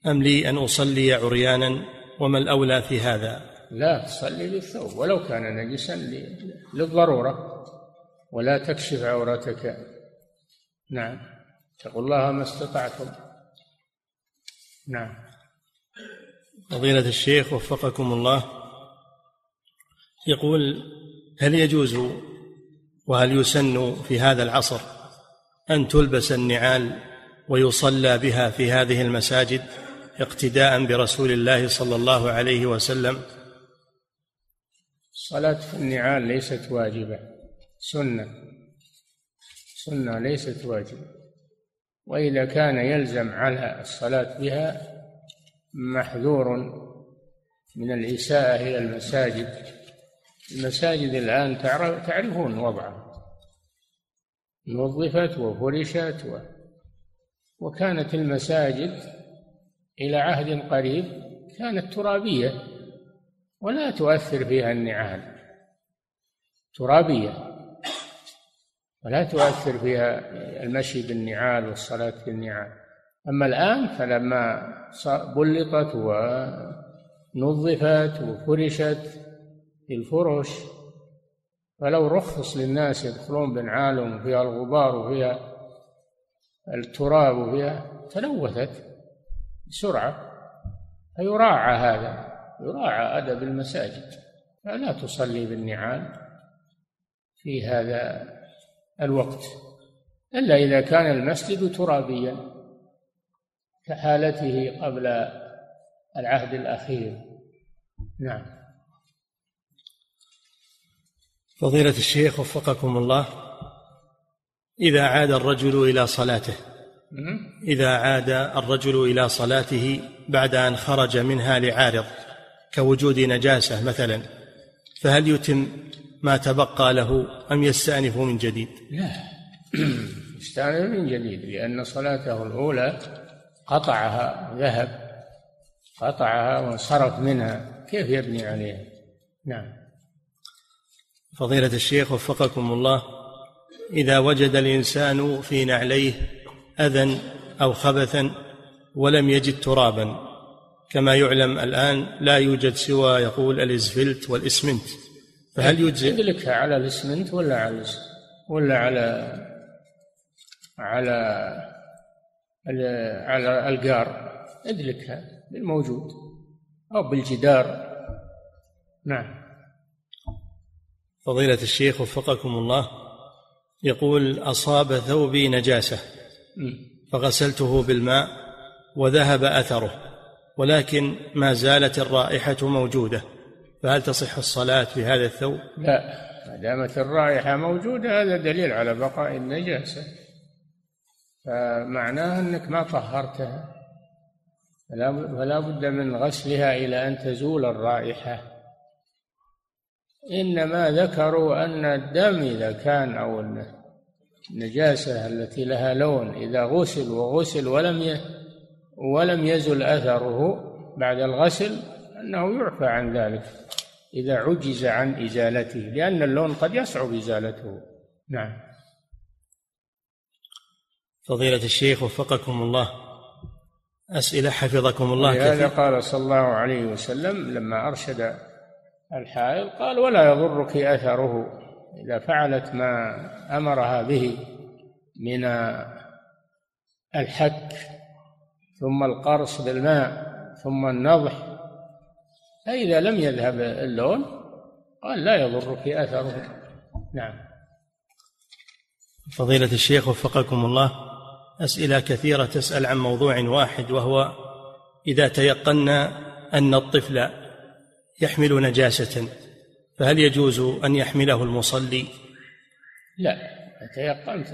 أم لي أن أصلي عريانا؟ وما الأولى في هذا؟ لا تصلي بالثوب ولو كان نجسا للضرورة ولا تكشف عورتك. نعم. اتقوا الله ما استطعتم. نعم. فضيلة الشيخ وفقكم الله. يقول هل يجوز وهل يسن في هذا العصر أن تلبس النعال ويصلى بها في هذه المساجد اقتداء برسول الله صلى الله عليه وسلم؟ الصلاة في النعال ليست واجبة. سنة. سنة ليست واجبة. وإذا كان يلزم على الصلاة بها محذور من الإساءة إلى المساجد. المساجد الآن تعرفون وضعها. نظفت وفرشت و وكانت المساجد إلى عهد قريب كانت ترابية ولا تؤثر فيها النعال. ترابية. ولا تؤثر فيها المشي بالنعال والصلاة بالنعال أما الآن فلما بلطت ونظفت وفرشت الفرش فلو رخص للناس يدخلون بنعالهم وفيها الغبار وفيها التراب وفيها تلوثت بسرعة. فيراعى هذا يراعى أدب المساجد. فلا تصلي بالنعال في هذا الوقت. إلا إذا كان المسجد ترابيا كحالته قبل العهد الأخير. نعم. فضيلة الشيخ وفقكم الله إذا عاد الرجل إلى صلاته إذا عاد الرجل إلى صلاته بعد أن خرج منها لعارض كوجود نجاسة مثلا فهل يتم ما تبقى له أم يستأنف من جديد؟ لا. [CLEARS THROAT] يستأنف من جديد لأن صلاته الأولى قطعها ذهب قطعها وانصرف منها. كيف يبني عليها؟ نعم. فضيلة الشيخ وفقكم الله إذا وجد الإنسان في نعليه أذى أو خبثا ولم يجد ترابا كما يعلم الآن لا يوجد سوى يقول الإزفلت والإسمنت. فهل يجزئ؟ يدلكها على الإسمنت ولا على ولا على على على القار ادلكها بالموجود أو بالجدار. نعم. فضيلة الشيخ وفقكم الله يقول أصاب ثوبي نجاسة فغسلته بالماء وذهب أثره ولكن ما زالت الرائحة موجودة. فهل تصح الصلاة في هذا الثوب؟ لا. ما دامت الرائحة موجودة هذا دليل على بقاء النجاسة. فمعناه أنك ما طهرتها. فلا بد من غسلها إلى أن تزول الرائحة. إنما ذكروا أن الدم إذا كان أو النجاسة التي لها لون إذا غسل وغسل ولم ولم يزل أثره بعد الغسل أنه يعفى عن ذلك. إذا عجز عن إزالته لأن اللون قد يصعب إزالته. نعم. فضيلة الشيخ وفقكم الله. أسئلة حفظكم الله لهذا قال صلى الله عليه وسلم لما أرشد الحائض قال ولا يضرك أثره إذا فعلت ما أمرها به من الحك ثم القرص بالماء ثم النضح فإذا لم يذهب اللون قال لا يضرك أثره نعم. فضيلة الشيخ وفقكم الله أسئلة كثيرة تسأل عن موضوع واحد وهو إذا تيقنا أن الطفل يحمل نجاسة فهل يجوز أن يحمله المصلي؟ لا. تيقنت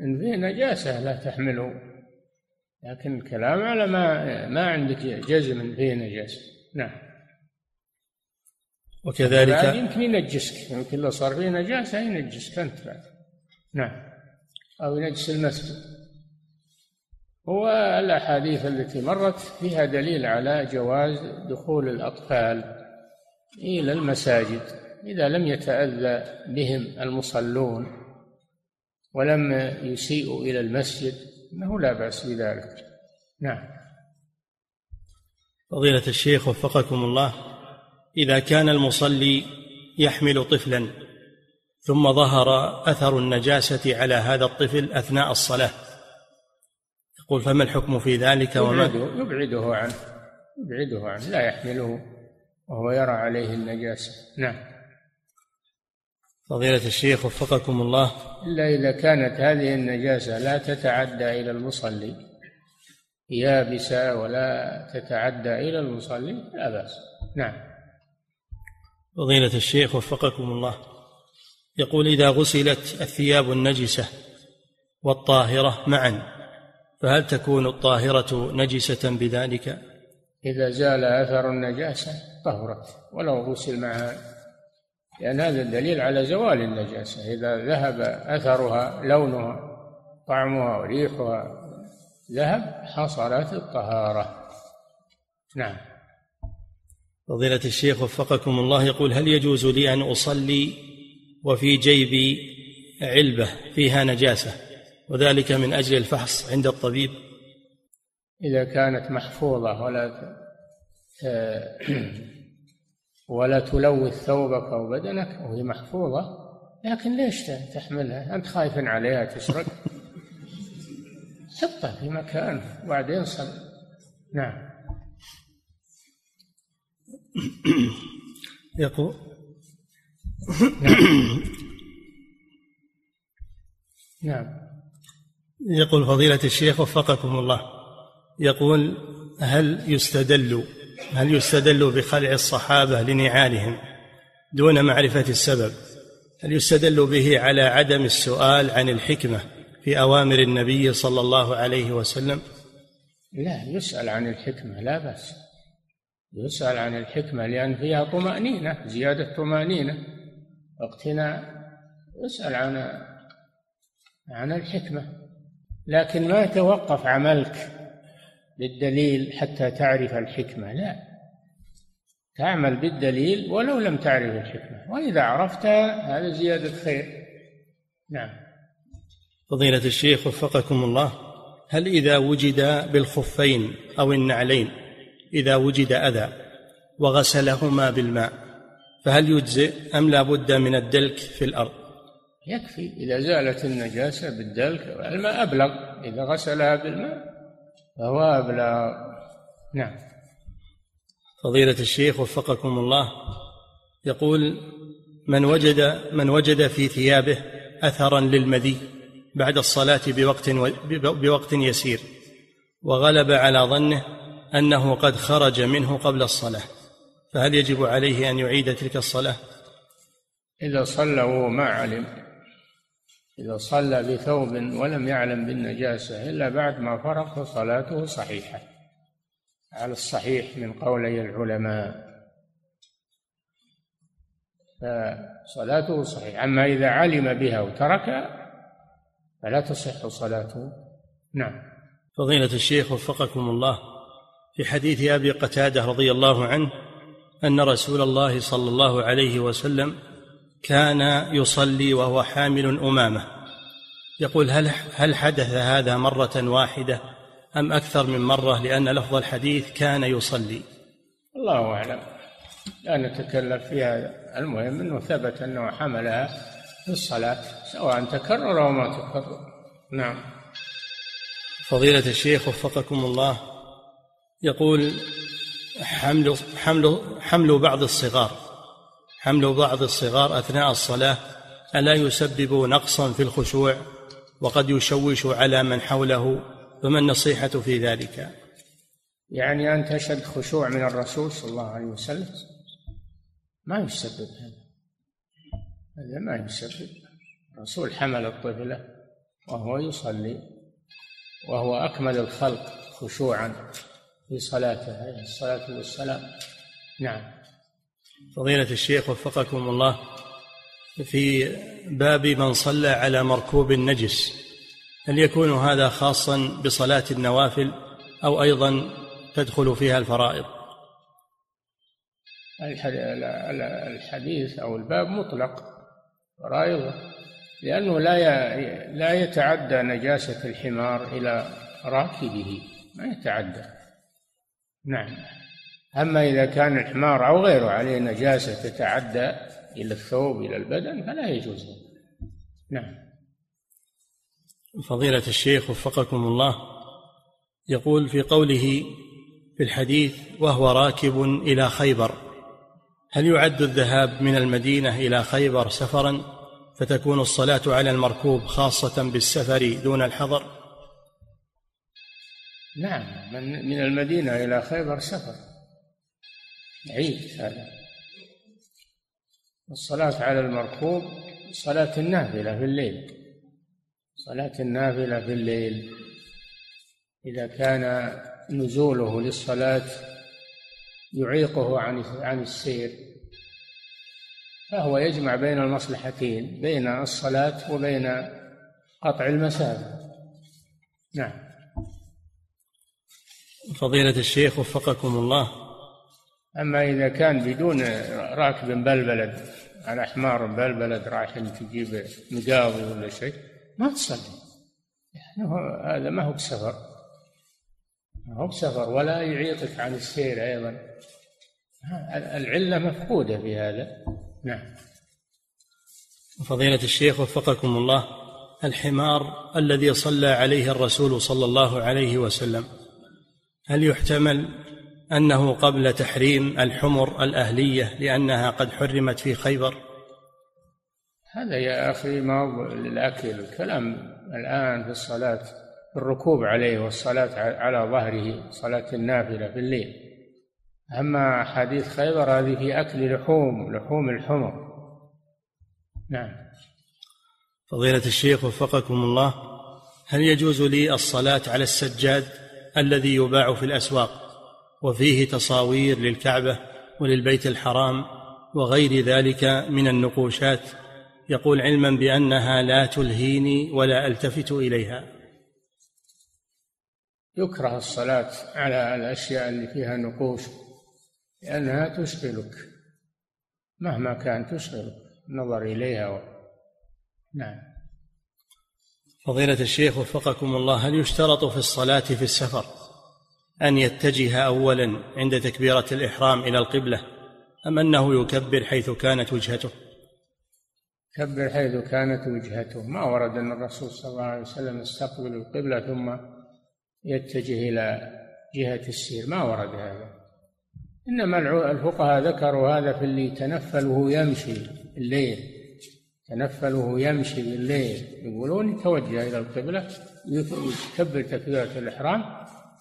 إن فيه نجاسة لا تحمله. لكن الكلام على ما ما عندك جزم فيه نجاسة. نعم. وكذلك يمكن ينجسك. يمكن لو صار فيه نجاسة ينجسك أنت بعد. نعم. أو ينجس المسجد. والأحاديث التي مرت فيها دليل على جواز دخول الأطفال إلى المساجد إذا لم يتأذى بهم المصلون ولم يسيئوا إلى المسجد أنه لا بأس بذلك. نعم. فضيلة الشيخ وفقكم الله. إذا كان المصلي يحمل طفلا ثم ظهر أثر النجاسة على هذا الطفل أثناء الصلاة. يقول فما الحكم في ذلك وما يبعده, يبعده عنه يبعده عنه لا يحمله وهو يرى عليه النجاسة. نعم. فضيلة الشيخ وفقكم الله. إلا إذا كانت هذه النجاسة لا تتعدى إلى المصلي يابسة ولا تتعدى إلى المصلي لا بأس. نعم. فضيلة الشيخ وفقكم الله. يقول إذا غسلت الثياب النجسة والطاهرة معا فهل تكون الطاهرة نجسة بذلك؟ إذا زال أثر النجاسة طهرت ولو غسل معها. لأن هذا الدليل على زوال النجاسة. إذا ذهب أثرها لونها طعمها وريحها ذهب حصلت الطهارة. نعم. فضيلة الشيخ وفقكم الله يقول هل يجوز لي أن أصلي وفي جيبي علبة فيها نجاسة وذلك من أجل الفحص عند الطبيب؟ إذا كانت محفوظة ولا [CLEARS THROAT] ولا تلوث ثوبك أو بدنك وهي محفوظة لكن ليش تحملها؟ أنت خايف عليها تسرق [LAUGHS] حطها في مكان وبعدين صل نعم. يقول نعم. نعم. يقول فضيلة الشيخ وفقكم الله. يقول هل يستدل هل يستدل بخلع الصحابة لنعالهم دون معرفة السبب؟ هل يستدل به على عدم السؤال عن الحكمة في أوامر النبي صلى الله عليه وسلم؟ لا يسأل عن الحكمة لا بأس. يسأل عن الحكمة لأن فيها طمأنينة زيادة طمأنينة. واقتناء يسأل عن عن الحكمة. لكن ما يتوقف عملك بالدليل حتى تعرف الحكمة لا. تعمل بالدليل ولو لم تعرف الحكمة. وإذا عرفتها هذا زيادة خير. نعم. فضيلة الشيخ وفقكم الله هل إذا وجد بالخفين أو النعلين إذا وجد أذى وغسلهما بالماء فهل يجزئ أم لا بد من الدلك في الأرض؟ يكفي. إذا زالت النجاسة بالدلك الماء أبلغ. إذا غسلها بالماء فهو أبلغ. نعم. فضيلة الشيخ وفقكم الله يقول من وجد من وجد في ثيابه أثرا للمذي بعد الصلاة بوقت بوقت يسير وغلب على ظنه أنه قد خرج منه قبل الصلاة فهل يجب عليه أن يعيد تلك الصلاة؟ إذا صلى وهو ما علم إذا صلى بثوب ولم يعلم بالنجاسة إلا بعد ما فرغ فصلاته صحيحة على الصحيح من قولي العلماء. فصلاته صحيحة أما إذا علم بها وترك فلا تصح صلاته. نعم. فضيلة الشيخ وفقكم الله في حديث أبي قتادة رضي الله عنه أن رسول الله صلى الله عليه وسلم كان يصلي وهو حامل أمامه. يقول هل هل حدث هذا مرة واحدة أم أكثر من مرة لأن لفظ الحديث كان يصلي؟ الله أعلم. لا نتكلم في هذا المهم أنه ثبت أنه حملها في الصلاة سواء تكرر أو ما تكرر. نعم. فضيلة الشيخ وفقكم الله يقول حمل حمل حمل بعض الصغار. حمل بعض الصغار أثناء الصلاة ألا يسبب نقصا في الخشوع وقد يشوش على من حوله فما النصيحة في ذلك؟ يعني أن تشهد خشوع من الرسول صلى الله عليه وسلم. ما يسبب هذا. هذا ما يسبب. الرسول حمل الطفلة وهو يصلي وهو أكمل الخلق خشوعا. في صلاته عليه الصلاة والسلام. نعم. فضيلة الشيخ وفقكم الله في باب من صلى على مركوب نجس هل يكون هذا خاصا بصلاة النوافل أو أيضا تدخل فيها الفرائض؟ الحديث أو الباب مطلق فرائض لأنه لا لا يتعدى نجاسة الحمار إلى راكبه ما يتعدى. نعم. أما إذا كان الحمار أو غيره عليه نجاسة تتعدى إلى الثوب إلى البدن فلا يجوز. نعم. فضيلة الشيخ وفقكم الله يقول في قوله في الحديث وهو راكب إلى خيبر. هل يعد الذهاب من المدينة إلى خيبر سفرا فتكون الصلاة على المركوب خاصة بالسفر دون الحضر؟ نعم من, من المدينة إلى خيبر سفر. عيد هذا. الصلاة على المركوب صلاة النافلة في الليل. صلاة النافلة في الليل. إذا كان نزوله للصلاة يعيقه عن عن السير. فهو يجمع بين المصلحتين بين الصلاة وبين قطع المسافة نعم. فضيلة الشيخ وفقكم الله. أما إذا كان بدون راكب بلبلد على حمار بلبلد رايح تجيب مقاضي ولا شيء ما تصلي. يعني هذا ما هو بسفر. ما هو بسفر ولا يعيقك عن السير أيضا. العلة مفقودة في هذا. نعم. فضيلة الشيخ وفقكم الله الحمار الذي صلى عليه الرسول صلى الله عليه وسلم هل يحتمل أنه قبل تحريم الحمر الأهلية لأنها قد حرمت في خيبر؟ هذا يا أخي ما هو للأكل الكلام الآن في الصلاة في الركوب عليه والصلاة على ظهره صلاة النافلة في الليل. أما حديث خيبر هذه في أكل لحوم لحوم الحمر. نعم. فضيلة الشيخ وفقكم الله هل يجوز لي الصلاة على السجاد؟ الذي يباع في الأسواق وفيه تصاوير للكعبة وللبيت الحرام وغير ذلك من النقوشات يقول علما بأنها لا تلهيني ولا ألتفت إليها. يكره الصلاة على الأشياء اللي فيها نقوش لأنها تشغلك مهما كان تشغلك النظر إليها و... نعم. فضيلة الشيخ وفقكم الله هل يشترط في الصلاة في السفر أن يتجه أولا عند تكبيرة الإحرام إلى القبلة أم أنه يكبر حيث كانت وجهته؟ كبر حيث كانت وجهته. ما ورد أن الرسول صلى الله عليه وسلم يستقبل القبلة ثم يتجه إلى جهة السير. ما ورد هذا. إنما الفقهاء ذكروا هذا في اللي تنفل وهو يمشي الليل. تنفل وهو يمشي بالليل يقولون يتوجه إلى القبلة يكبر تكبيرة الإحرام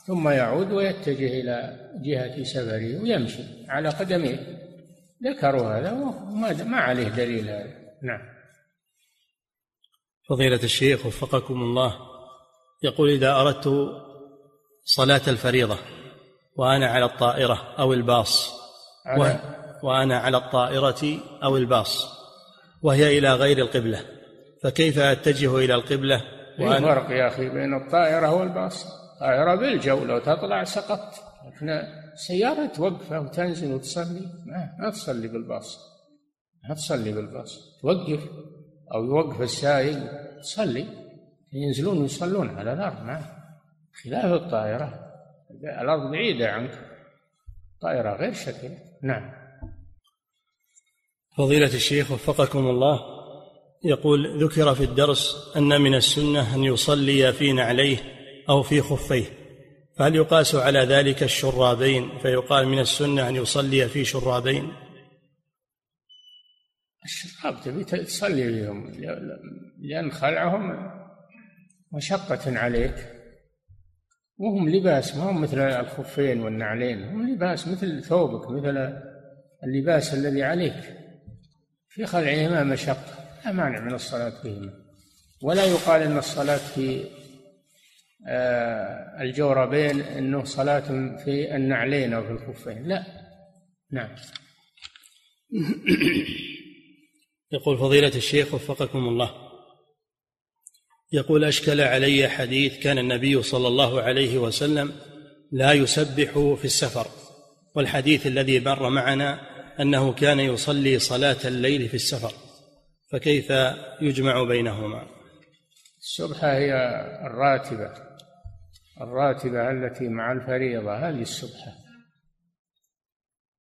ثم يعود ويتجه إلى جهة سفره ويمشي على قدميه. ذكروا هذا وما عليه دليل هذا. نعم. فضيلة الشيخ وفقكم الله يقول إذا أردت صلاة الفريضة وأنا على الطائرة أو الباص على وأنا على الطائرة أو الباص وهي إلى غير القبلة. فكيف أتجه إلى القبلة؟ وأنا فرق يا أخي بين الطائرة والباص. الطائرة بالجو لو تطلع سقطت. لكن سيارة توقفه وتنزل وتصلي. ما, ما تصلي بالباص. ما تصلي بالباص. توقف أو يوقف السائق تصلي. ينزلون ويصلون على الأرض. ما خلاف الطائرة. الأرض بعيدة عنك. طائرة غير شكل. نعم. فضيلة الشيخ وفقكم الله يقول ذكر في الدرس أن من السنة أن يصلي في نعليه أو في خفيه. فهل يقاس على ذلك الشرابين؟ فيقال من السنة أن يصلي في شرابين. الشراب تبي تصلي فيهم لأن خلعهم مشقة عليك. وهم لباس ما هم مثل الخفين والنعلين هم لباس مثل ثوبك مثل اللباس الذي عليك. في خلعهما مشقة لا مانع من الصلاة فيهما ولا يقال إن الصلاة في آه، الجوربين إنه صلاة في النعلين أو في الخفين. لا. نعم. يقول فضيلة الشيخ وفقكم الله. يقول أشكل علي حديث كان النبي صلى الله عليه وسلم لا يسبح في السفر والحديث الذي مر معنا أنه كان يصلي صلاة الليل في السفر فكيف يجمع بينهما؟ السبحة هي الراتبة الراتبة التي مع الفريضة هذه السبحة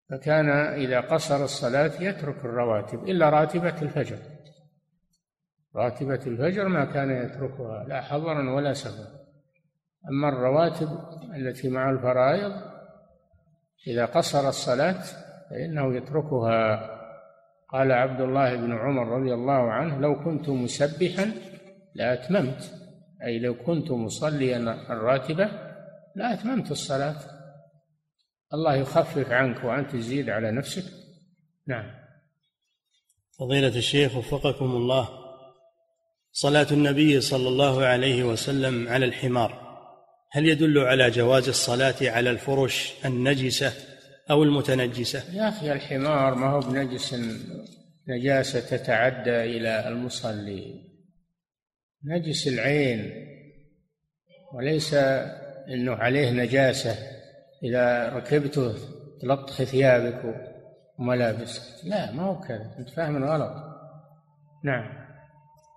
فكان إذا قصر الصلاة يترك الرواتب إلا راتبة الفجر. راتبة الفجر ما كان يتركها لا حضرا ولا سفرا. أما الرواتب التي مع الفرائض إذا قصر الصلاة فإنه يتركها. قال عبد الله بن عمر رضي الله عنه لو كنت مسبحا لأتممت. أي لو كنت مصليا الراتبة لأتممت الصلاة. الله يخفف عنك وأنت تزيد على نفسك. نعم. فضيلة الشيخ وفقكم الله صلاة النبي صلى الله عليه وسلم على الحمار هل يدل على جواز الصلاة على الفرش النجسة أو المتنجسة. يا أخي الحمار ما هو بنجس نجاسة تتعدى إلى المصلي نجس العين وليس إنه عليه نجاسة إذا ركبته تلطخ ثيابك وملابسك. لا ما هو كذا. أنت فاهم غلط نعم.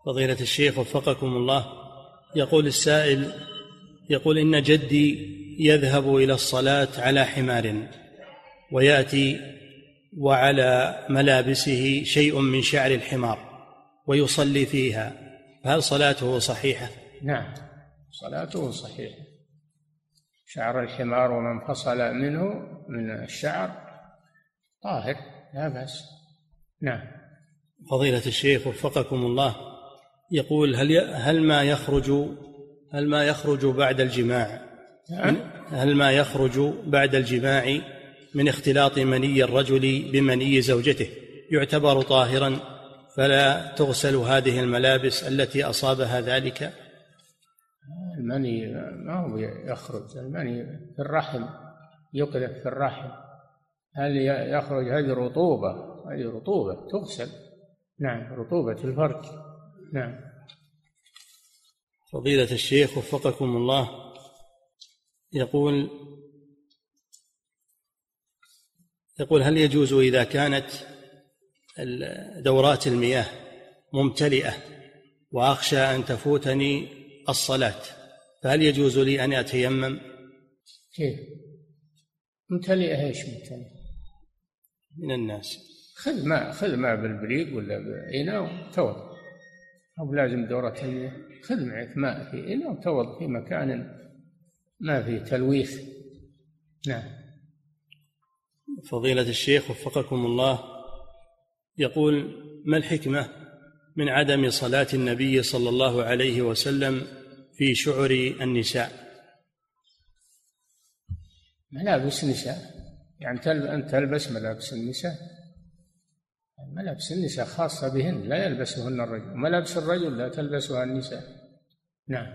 فضيلة الشيخ وفقكم الله يقول السائل يقول إن جدي يذهب إلى الصلاة على حمار. ويأتي وعلى ملابسه شيء من شعر الحمار ويصلي فيها. فهل صلاته صحيحة؟ نعم صلاته صحيحة. شعر الحمار ومن فصل منه من الشعر طاهر لا بأس. نعم. فضيلة الشيخ وفقكم الله يقول هل هل ما يخرج هل ما يخرج بعد الجماع؟ نعم. هل ما يخرج بعد الجماع من اختلاط مني الرجل بمني زوجته. يعتبر طاهرا فلا تغسل هذه الملابس التي أصابها ذلك. المني ما هو يخرج المني في الرحم يقذف في الرحم. هل يخرج؟ هذه رطوبة هذه رطوبة تغسل. نعم رطوبة الفرج. نعم. فضيلة الشيخ وفقكم الله يقول يقول هل يجوز إذا كانت دورات المياه ممتلئة وأخشى أن تفوتني الصلاة فهل يجوز لي أن أتيمم؟ كيف؟ ممتلئة إيش ممتلئة؟ من الناس خذ ماء خذ ماء بالبريق ولا بإناء وتوضا أو لازم دورة المياه خذ معك ماء في إناء وتوضا في مكان ما فيه تلويث نعم فضيلة الشيخ وفقكم الله يقول ما الحكمة من عدم صلاة النبي صلى الله عليه وسلم في شعر النساء؟ ملابس النساء يعني أن تلبس ملابس النساء. ملابس النساء خاصة بهن لا يلبسهن الرجل. ملابس الرجل لا تلبسها النساء. نعم.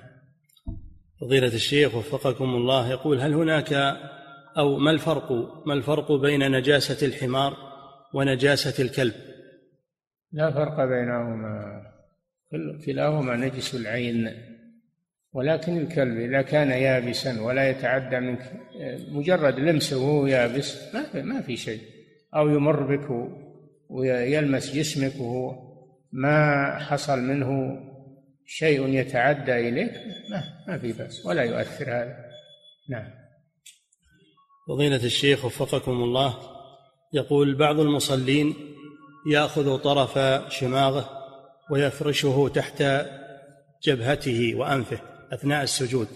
فضيلة الشيخ وفقكم الله يقول هل هناك أو ما الفرق ما الفرق بين نجاسة الحمار ونجاسة الكلب؟ لا فرق بينهما. كلاهما نجس العين ولكن الكلب إذا كان يابسا ولا يتعدى منك مجرد لمسه وهو يابس ما في ما في شيء. أو يمر بك ويلمس جسمك وهو ما حصل منه شيء يتعدى إليك ما, ما في بأس ولا يؤثر هذا. نعم. فضيلة الشيخ وفقكم الله يقول بعض المصلين يأخذ طرف شماغه ويفرشه تحت جبهته وأنفه أثناء السجود.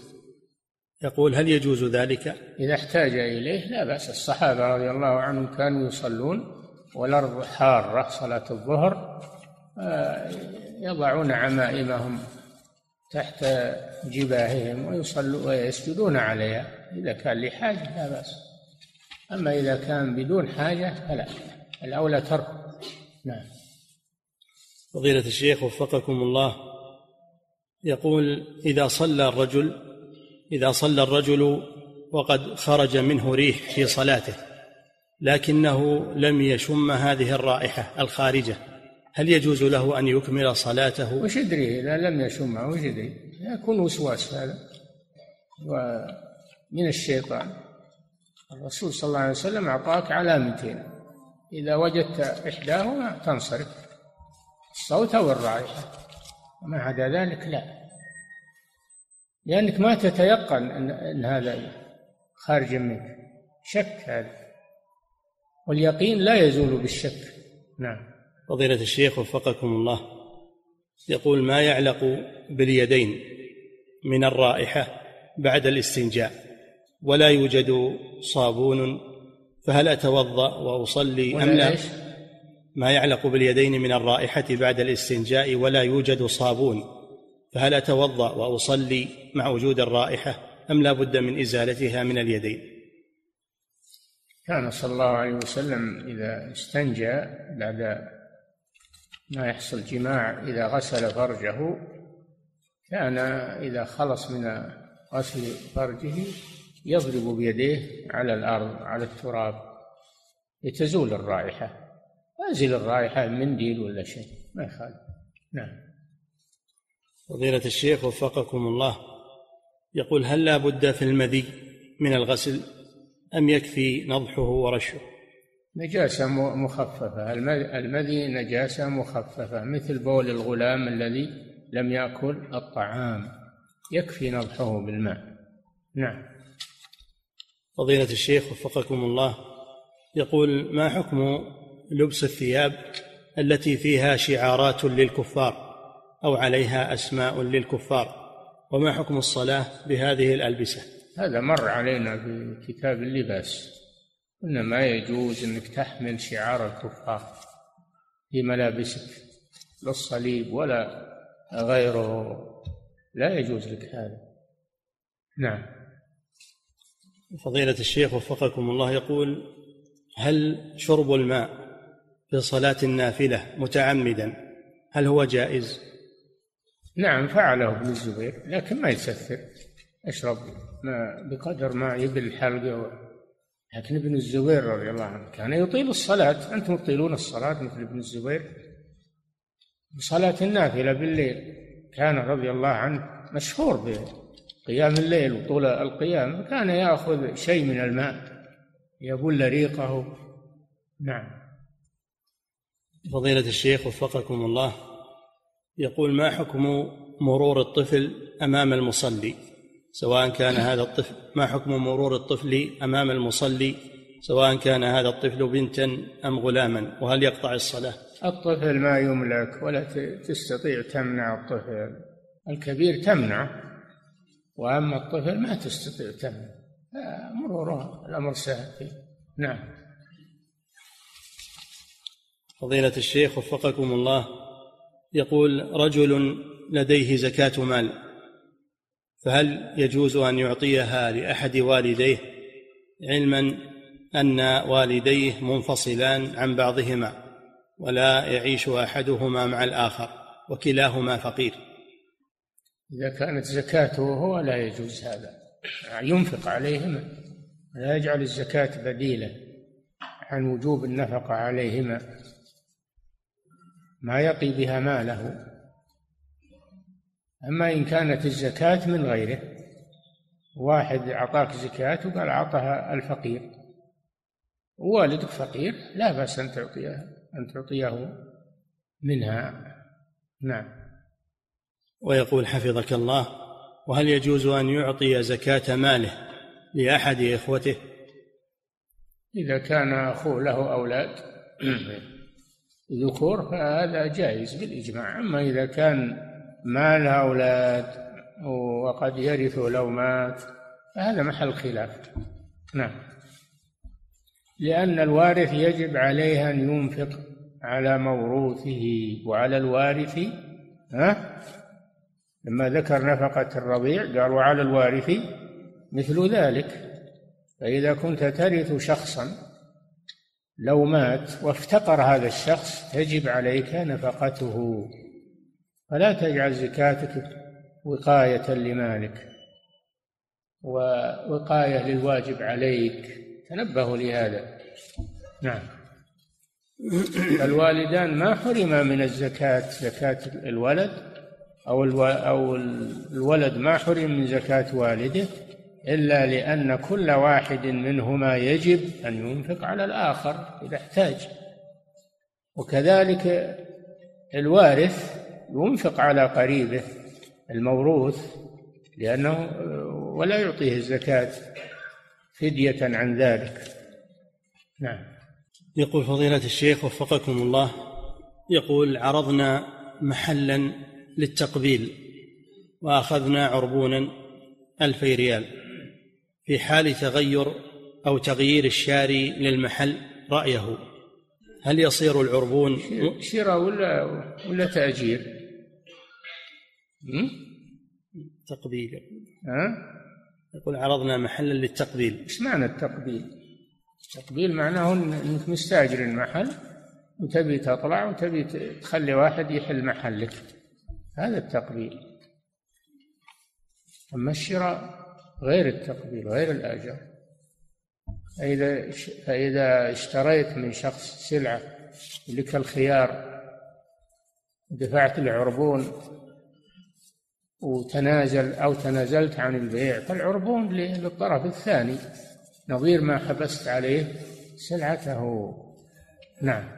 يقول هل يجوز ذلك؟ إذا احتاج إليه لا بأس. الصحابة رضي الله عنهم كانوا يصلون والأرض حارة صلاة الظهر آه، يضعون عمائمهم تحت جباههم ويصلوا ويسجدون عليها. إذا كان لحاجة لا بأس. أما إذا كان بدون حاجة فلا. الأولى ترك. نعم. فضيلة الشيخ وفقكم الله. يقول إذا صلى الرجل إذا صلى الرجل وقد خرج منه ريح في صلاته لكنه لم يشم هذه الرائحة الخارجة هل يجوز له أن يكمل صلاته؟ وش يدري؟ إذا لم يشمها وش يدري؟ يكون وسواس هذا. ومن الشيطان. الرسول صلى الله عليه وسلم أعطاك علامتين. إذا وجدت إحداهما تنصرف. الصوت أو الرائحة. وما عدا ذلك لا. لأنك ما تتيقن أن هذا خارج منك. شك هذا. واليقين لا يزول بالشك. نعم. فضيلة الشيخ وفقكم الله. يقول ما يعلق باليدين من الرائحة بعد الاستنجاء؟ ولا يوجد صابون فهل أتوضأ وأصلي أم لا؟ ما يعلق باليدين من الرائحة بعد الاستنجاء ولا يوجد صابون فهل أتوضأ وأصلي مع وجود الرائحة أم لا بد من إزالتها من اليدين؟ كان صلى الله عليه وسلم إذا استنجى بعد ما يحصل جماع إذا غسل فرجه كان إذا خلص من غسل فرجه يضرب بيديه على الأرض على التراب. لتزول الرائحة. أزل الرائحة منديل ولا شيء. ما يخالف. نعم. فضيلة الشيخ وفقكم الله. يقول هل لا بد في المذي من الغسل؟ أم يكفي نضحه ورشه؟ نجاسة مخففة. المذي نجاسة مخففة. مثل بول الغلام الذي لم يأكل الطعام. يكفي نضحه بالماء. نعم. فضيلة الشيخ وفقكم الله يقول ما حكم لبس الثياب التي فيها شعارات للكفار أو عليها أسماء للكفار؟ وما حكم الصلاة بهذه الألبسة؟ هذا مر علينا في كتاب اللباس. إن ما يجوز أنك تحمل شعار الكفار في ملابسك لا الصليب ولا غيره. لا يجوز لك هذا. نعم. فضيلة الشيخ وفقكم الله يقول هل شرب الماء في صلاة النافلة متعمدا هل هو جائز؟ نعم فعله ابن الزبير لكن ما يسثر أشرب ما بقدر ما يبل الحلقة لكن ابن الزبير رضي الله عنه كان يطيل الصلاة. أنتم تطيلون الصلاة مثل ابن الزبير؟ بصلاة النافلة بالليل كان رضي الله عنه مشهور بقيام الليل وطول القيام كان يأخذ شيء من الماء يبل ريقه نعم. فضيلة الشيخ وفقكم الله يقول ما حكم مرور الطفل أمام المصلي؟ سواء كان هذا الطفل ما حكم مرور الطفل أمام المصلي؟ سواء كان هذا الطفل بنتا أم غلاما؟ وهل يقطع الصلاة؟ الطفل ما يملك ولا تستطيع تمنع الطفل الكبير تمنع. وأما الطفل ما تستطيع تمنع مروره الأمر سهل فيه نعم. فضيلة الشيخ وفقكم الله. يقول رجل لديه زكاة مال فهل يجوز أن يعطيها لأحد والديه؟ علما أن والديه منفصلان عن بعضهما ولا يعيش أحدهما مع الآخر وكلاهما فقير. إذا كانت زكاته هو لا يجوز هذا. ينفق عليهما. لا يجعل الزكاة بديلة عن وجوب النفقة عليهما. ما يقي بها ماله. أما إن كانت الزكاة من غيره واحد أعطاك زكاة وقال أعطها الفقير. والدك فقير لا بأس أن تعطيه أن تعطيه منها. نعم. ويقول حفظك الله وهل يجوز أن يعطي زكاة ماله لأحد إخوته؟ إذا كان أخوه له أولاد [CLEARS THROAT] ذكور فهذا جائز بالإجماع. أما إذا كان ما له أولاد وقد يرث لو مات فهذا محل خلاف. نعم. لأن الوارث يجب عليه أن ينفق على موروثه وعلى الوارث ها؟ لما ذكر نفقة الرضيع قال وعلى الوارث مثل ذلك فإذا كنت ترث شخصا لو مات وافتقر هذا الشخص تجب عليك نفقته فلا تجعل زكاتك وقاية لمالك ووقاية للواجب عليك. تنبهوا لهذا. نعم. [COUGHS] الوالدان ما حرما من الزكاة زكاة الولد أو أو الولد ما حرم من زكاة والده إلا لأن كل واحد منهما يجب أن ينفق على الآخر إذا احتاج. وكذلك الوارث ينفق على قريبه الموروث لأنه ولا يعطيه الزكاة فدية عن ذلك. نعم. يقول فضيلة الشيخ وفقكم الله يقول عرضنا محلا للتقبيل وأخذنا عربونا ألفي ريال في حال تغير أو تغيير الشاري للمحل رأيه هل يصير العربون شراء ولا ولا تأجير؟ تقبيل ها؟ يقول عرضنا محلا للتقبيل إيش معنى التقبيل؟ التقبيل معناه إنك مستأجر المحل وتبي تطلع وتبي تخلي واحد يحل محلك هذا التقبيل. أما الشراء غير التقبيل غير الآجار فإذا فإذا اشتريت من شخص سلعة لك الخيار دفعت العربون وتنازل أو تنازلت عن البيع فالعربون للطرف الثاني. نظير ما حبست عليه سلعته. نعم.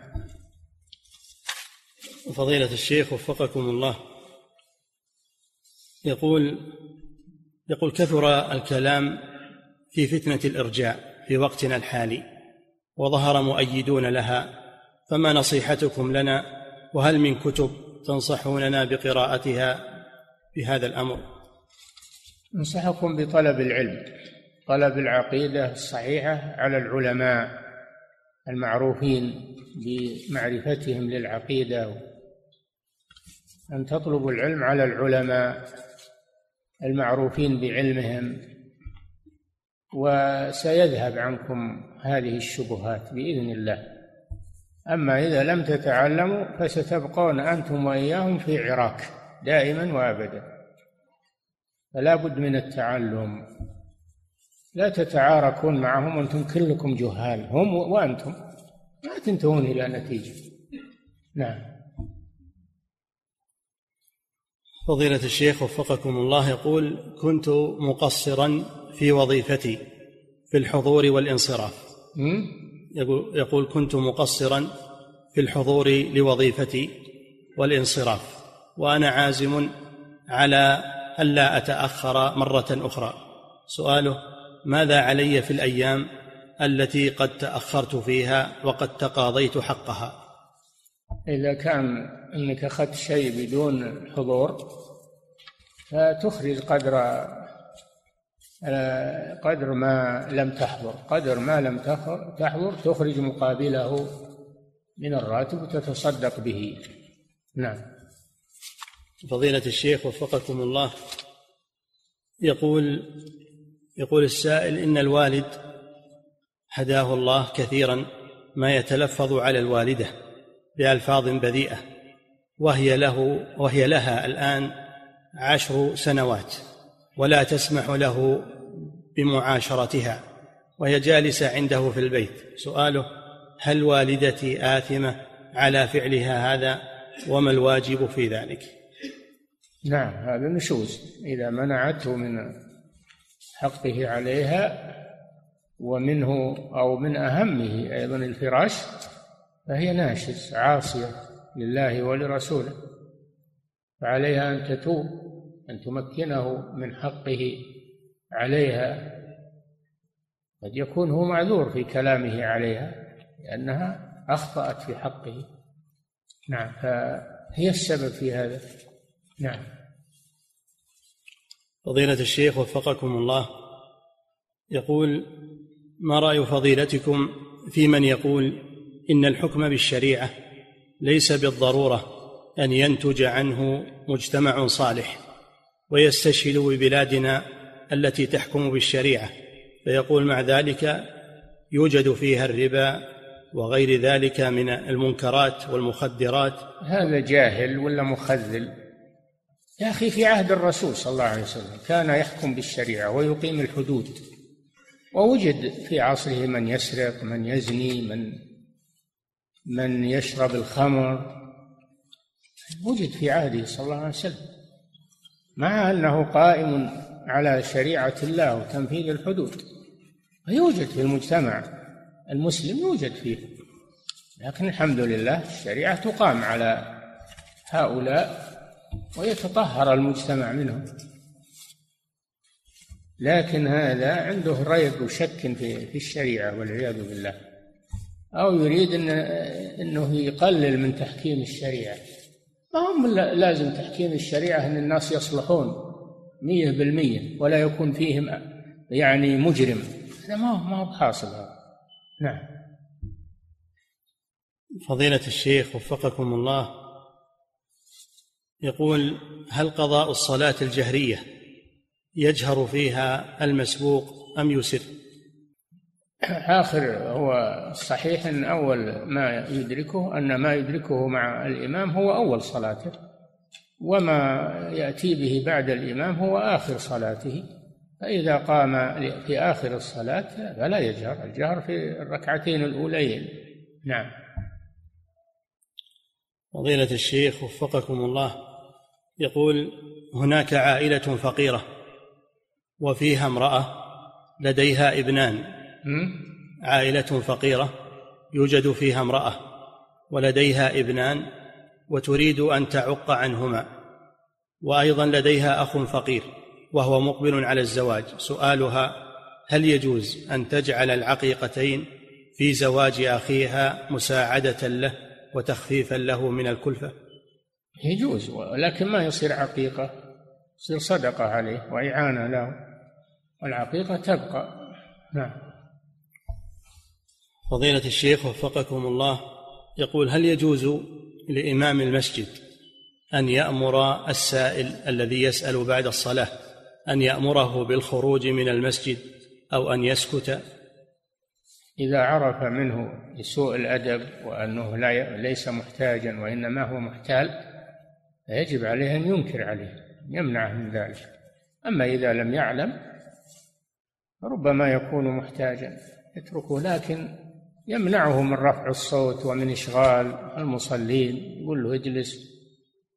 فضيلة الشيخ وفقكم الله. يقول يقول كثر الكلام في فتنة الإرجاء في وقتنا الحالي وظهر مؤيدون لها فما نصيحتكم لنا؟ وهل من كتب تنصحوننا بقراءتها في هذا الأمر؟ انصحكم بطلب العلم طلب العقيدة الصحيحة على العلماء المعروفين بمعرفتهم للعقيدة أن تطلبوا العلم على العلماء المعروفين بعلمهم وسيذهب عنكم هذه الشبهات بإذن الله. أما إذا لم تتعلموا فستبقون أنتم وإياهم في عراك دائما وابدا. فلا بد من التعلم. لا تتعاركون معهم وأنتم كلكم جهال هم وأنتم. ما تنتهون إلى نتيجة. نعم. فضيلة الشيخ وفقكم الله يقول كنت مقصرا في وظيفتي في الحضور والانصراف. يقول, يقول كنت مقصرا في الحضور لوظيفتي والانصراف وأنا عازم على ألا أتأخر مرة أخرى. سؤاله ماذا علي في الأيام التي قد تأخرت فيها وقد تقاضيت حقها؟ إذا كان أنك أخذت شيء بدون حضور فتخرج قدر قدر ما لم تحضر. قدر ما لم تحضر تخرج مقابله من الراتب وتتصدق به. نعم. فضيلة الشيخ وفقكم الله يقول يقول السائل إن الوالد هداه الله كثيرا ما يتلفظ على الوالدة. بألفاظ بذيئة وهي له وهي لها الآن عشر سنوات ولا تسمح له بمعاشرتها وهي جالسة عنده في البيت. سؤاله هل والدتي آثمة على فعلها هذا وما الواجب في ذلك؟ نعم هذا نشوز. إذا منعته من حقه عليها ومنه أو من أهمه أيضا الفراش فهي ناشز عاصية لله ولرسوله. فعليها أن تتوب أن تمكنه من حقه عليها. قد يكون هو معذور في كلامه عليها لأنها أخطأت في حقه. نعم فهي السبب في هذا. نعم. فضيلة الشيخ وفقكم الله. يقول ما رأي فضيلتكم في من يقول إن الحكم بالشريعة ليس بالضرورة أن ينتج عنه مجتمع صالح ويستشهد ببلادنا التي تحكم بالشريعة فيقول مع ذلك يوجد فيها الربا وغير ذلك من المنكرات والمخدرات. هذا جاهل ولا مخذل؟ يا أخي في عهد الرسول صلى الله عليه وسلم كان يحكم بالشريعة ويقيم الحدود ووجد في عصره من يسرق من يزني من من يشرب الخمر. وجد في عهده صلى الله عليه وسلم. مع أنه قائم على شريعة الله وتنفيذ الحدود. يوجد في المجتمع المسلم يوجد فيه. لكن الحمد لله الشريعة تقام على هؤلاء ويتطهر المجتمع منهم. لكن هذا عنده ريب وشك في في الشريعة والعياذ بالله. أو يريد إن أنه يقلل من تحكيم الشريعة. ما هم لازم تحكيم الشريعة أن الناس يصلحون مية بالمية ولا يكون فيهم يعني مجرم. هذا ما هو ما هو بحاصل هذا. نعم. فضيلة الشيخ وفقكم الله يقول هل قضاء الصلاة الجهرية يجهر فيها المسبوق أم يسر؟ آخر هو صحيح أن أول ما يدركه أن ما يدركه مع الإمام هو أول صلاته وما يأتي به بعد الإمام هو آخر صلاته. فإذا قام في آخر الصلاة فلا يجهر الجهر في الركعتين الأوليين. نعم. فضيلة الشيخ وفقكم الله يقول هناك عائلة فقيرة وفيها امرأة لديها ابنان. عائلة فقيرة يوجد فيها امرأة ولديها ابنان وتريد أن تعق عنهما وأيضا لديها أخ فقير وهو مقبل على الزواج. سؤالها هل يجوز أن تجعل العقيقتين في زواج أخيها مساعدة له وتخفيفا له من الكلفة؟ يجوز ولكن ما يصير عقيقة؟ يصير صدقة عليه وإعانة له والعقيقة تبقى. نعم. فضيلة الشيخ وفقكم الله يقول هل يجوز لإمام المسجد أن يأمر السائل الذي يسأل بعد الصلاة أن يأمره بالخروج من المسجد أو أن يسكت؟ إذا عرف منه سوء الأدب وأنه لا ليس محتاجا وإنما هو محتال فيجب عليه أن ينكر عليه يمنعه من ذلك. أما إذا لم يعلم ربما يكون محتاجا يتركه لكن يمنعه من رفع الصوت ومن إشغال المصلين يقول له اجلس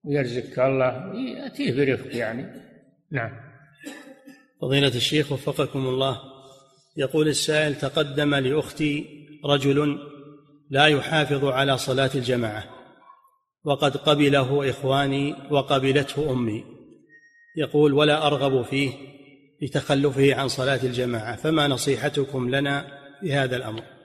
ويرزقك الله يأتيه برفق يعني. نعم. فضيلة الشيخ وفقكم الله يقول السائل تقدم لأختي رجل لا يحافظ على صلاة الجماعة وقد قبله إخواني وقبلته أمي. يقول ولا أرغب فيه لتخلفه عن صلاة الجماعة فما نصيحتكم لنا في هذا الأمر؟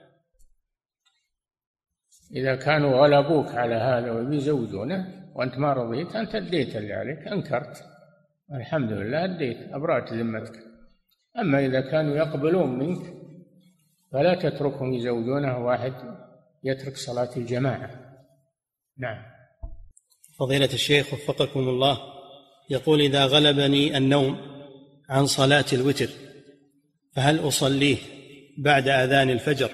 إذا كانوا غلبوك على هذا ويزوجونه وأنت ما رضيت أنت أديت اللي عليك أنكرت. الحمد لله أديت أبرأت ذمتك. أما إذا كانوا يقبلون منك فلا تتركهم يزوجونه واحد يترك صلاة الجماعة. نعم. فضيلة الشيخ وفقكم الله يقول إذا غلبني النوم عن صلاة الوتر فهل أصليه بعد أذان الفجر؟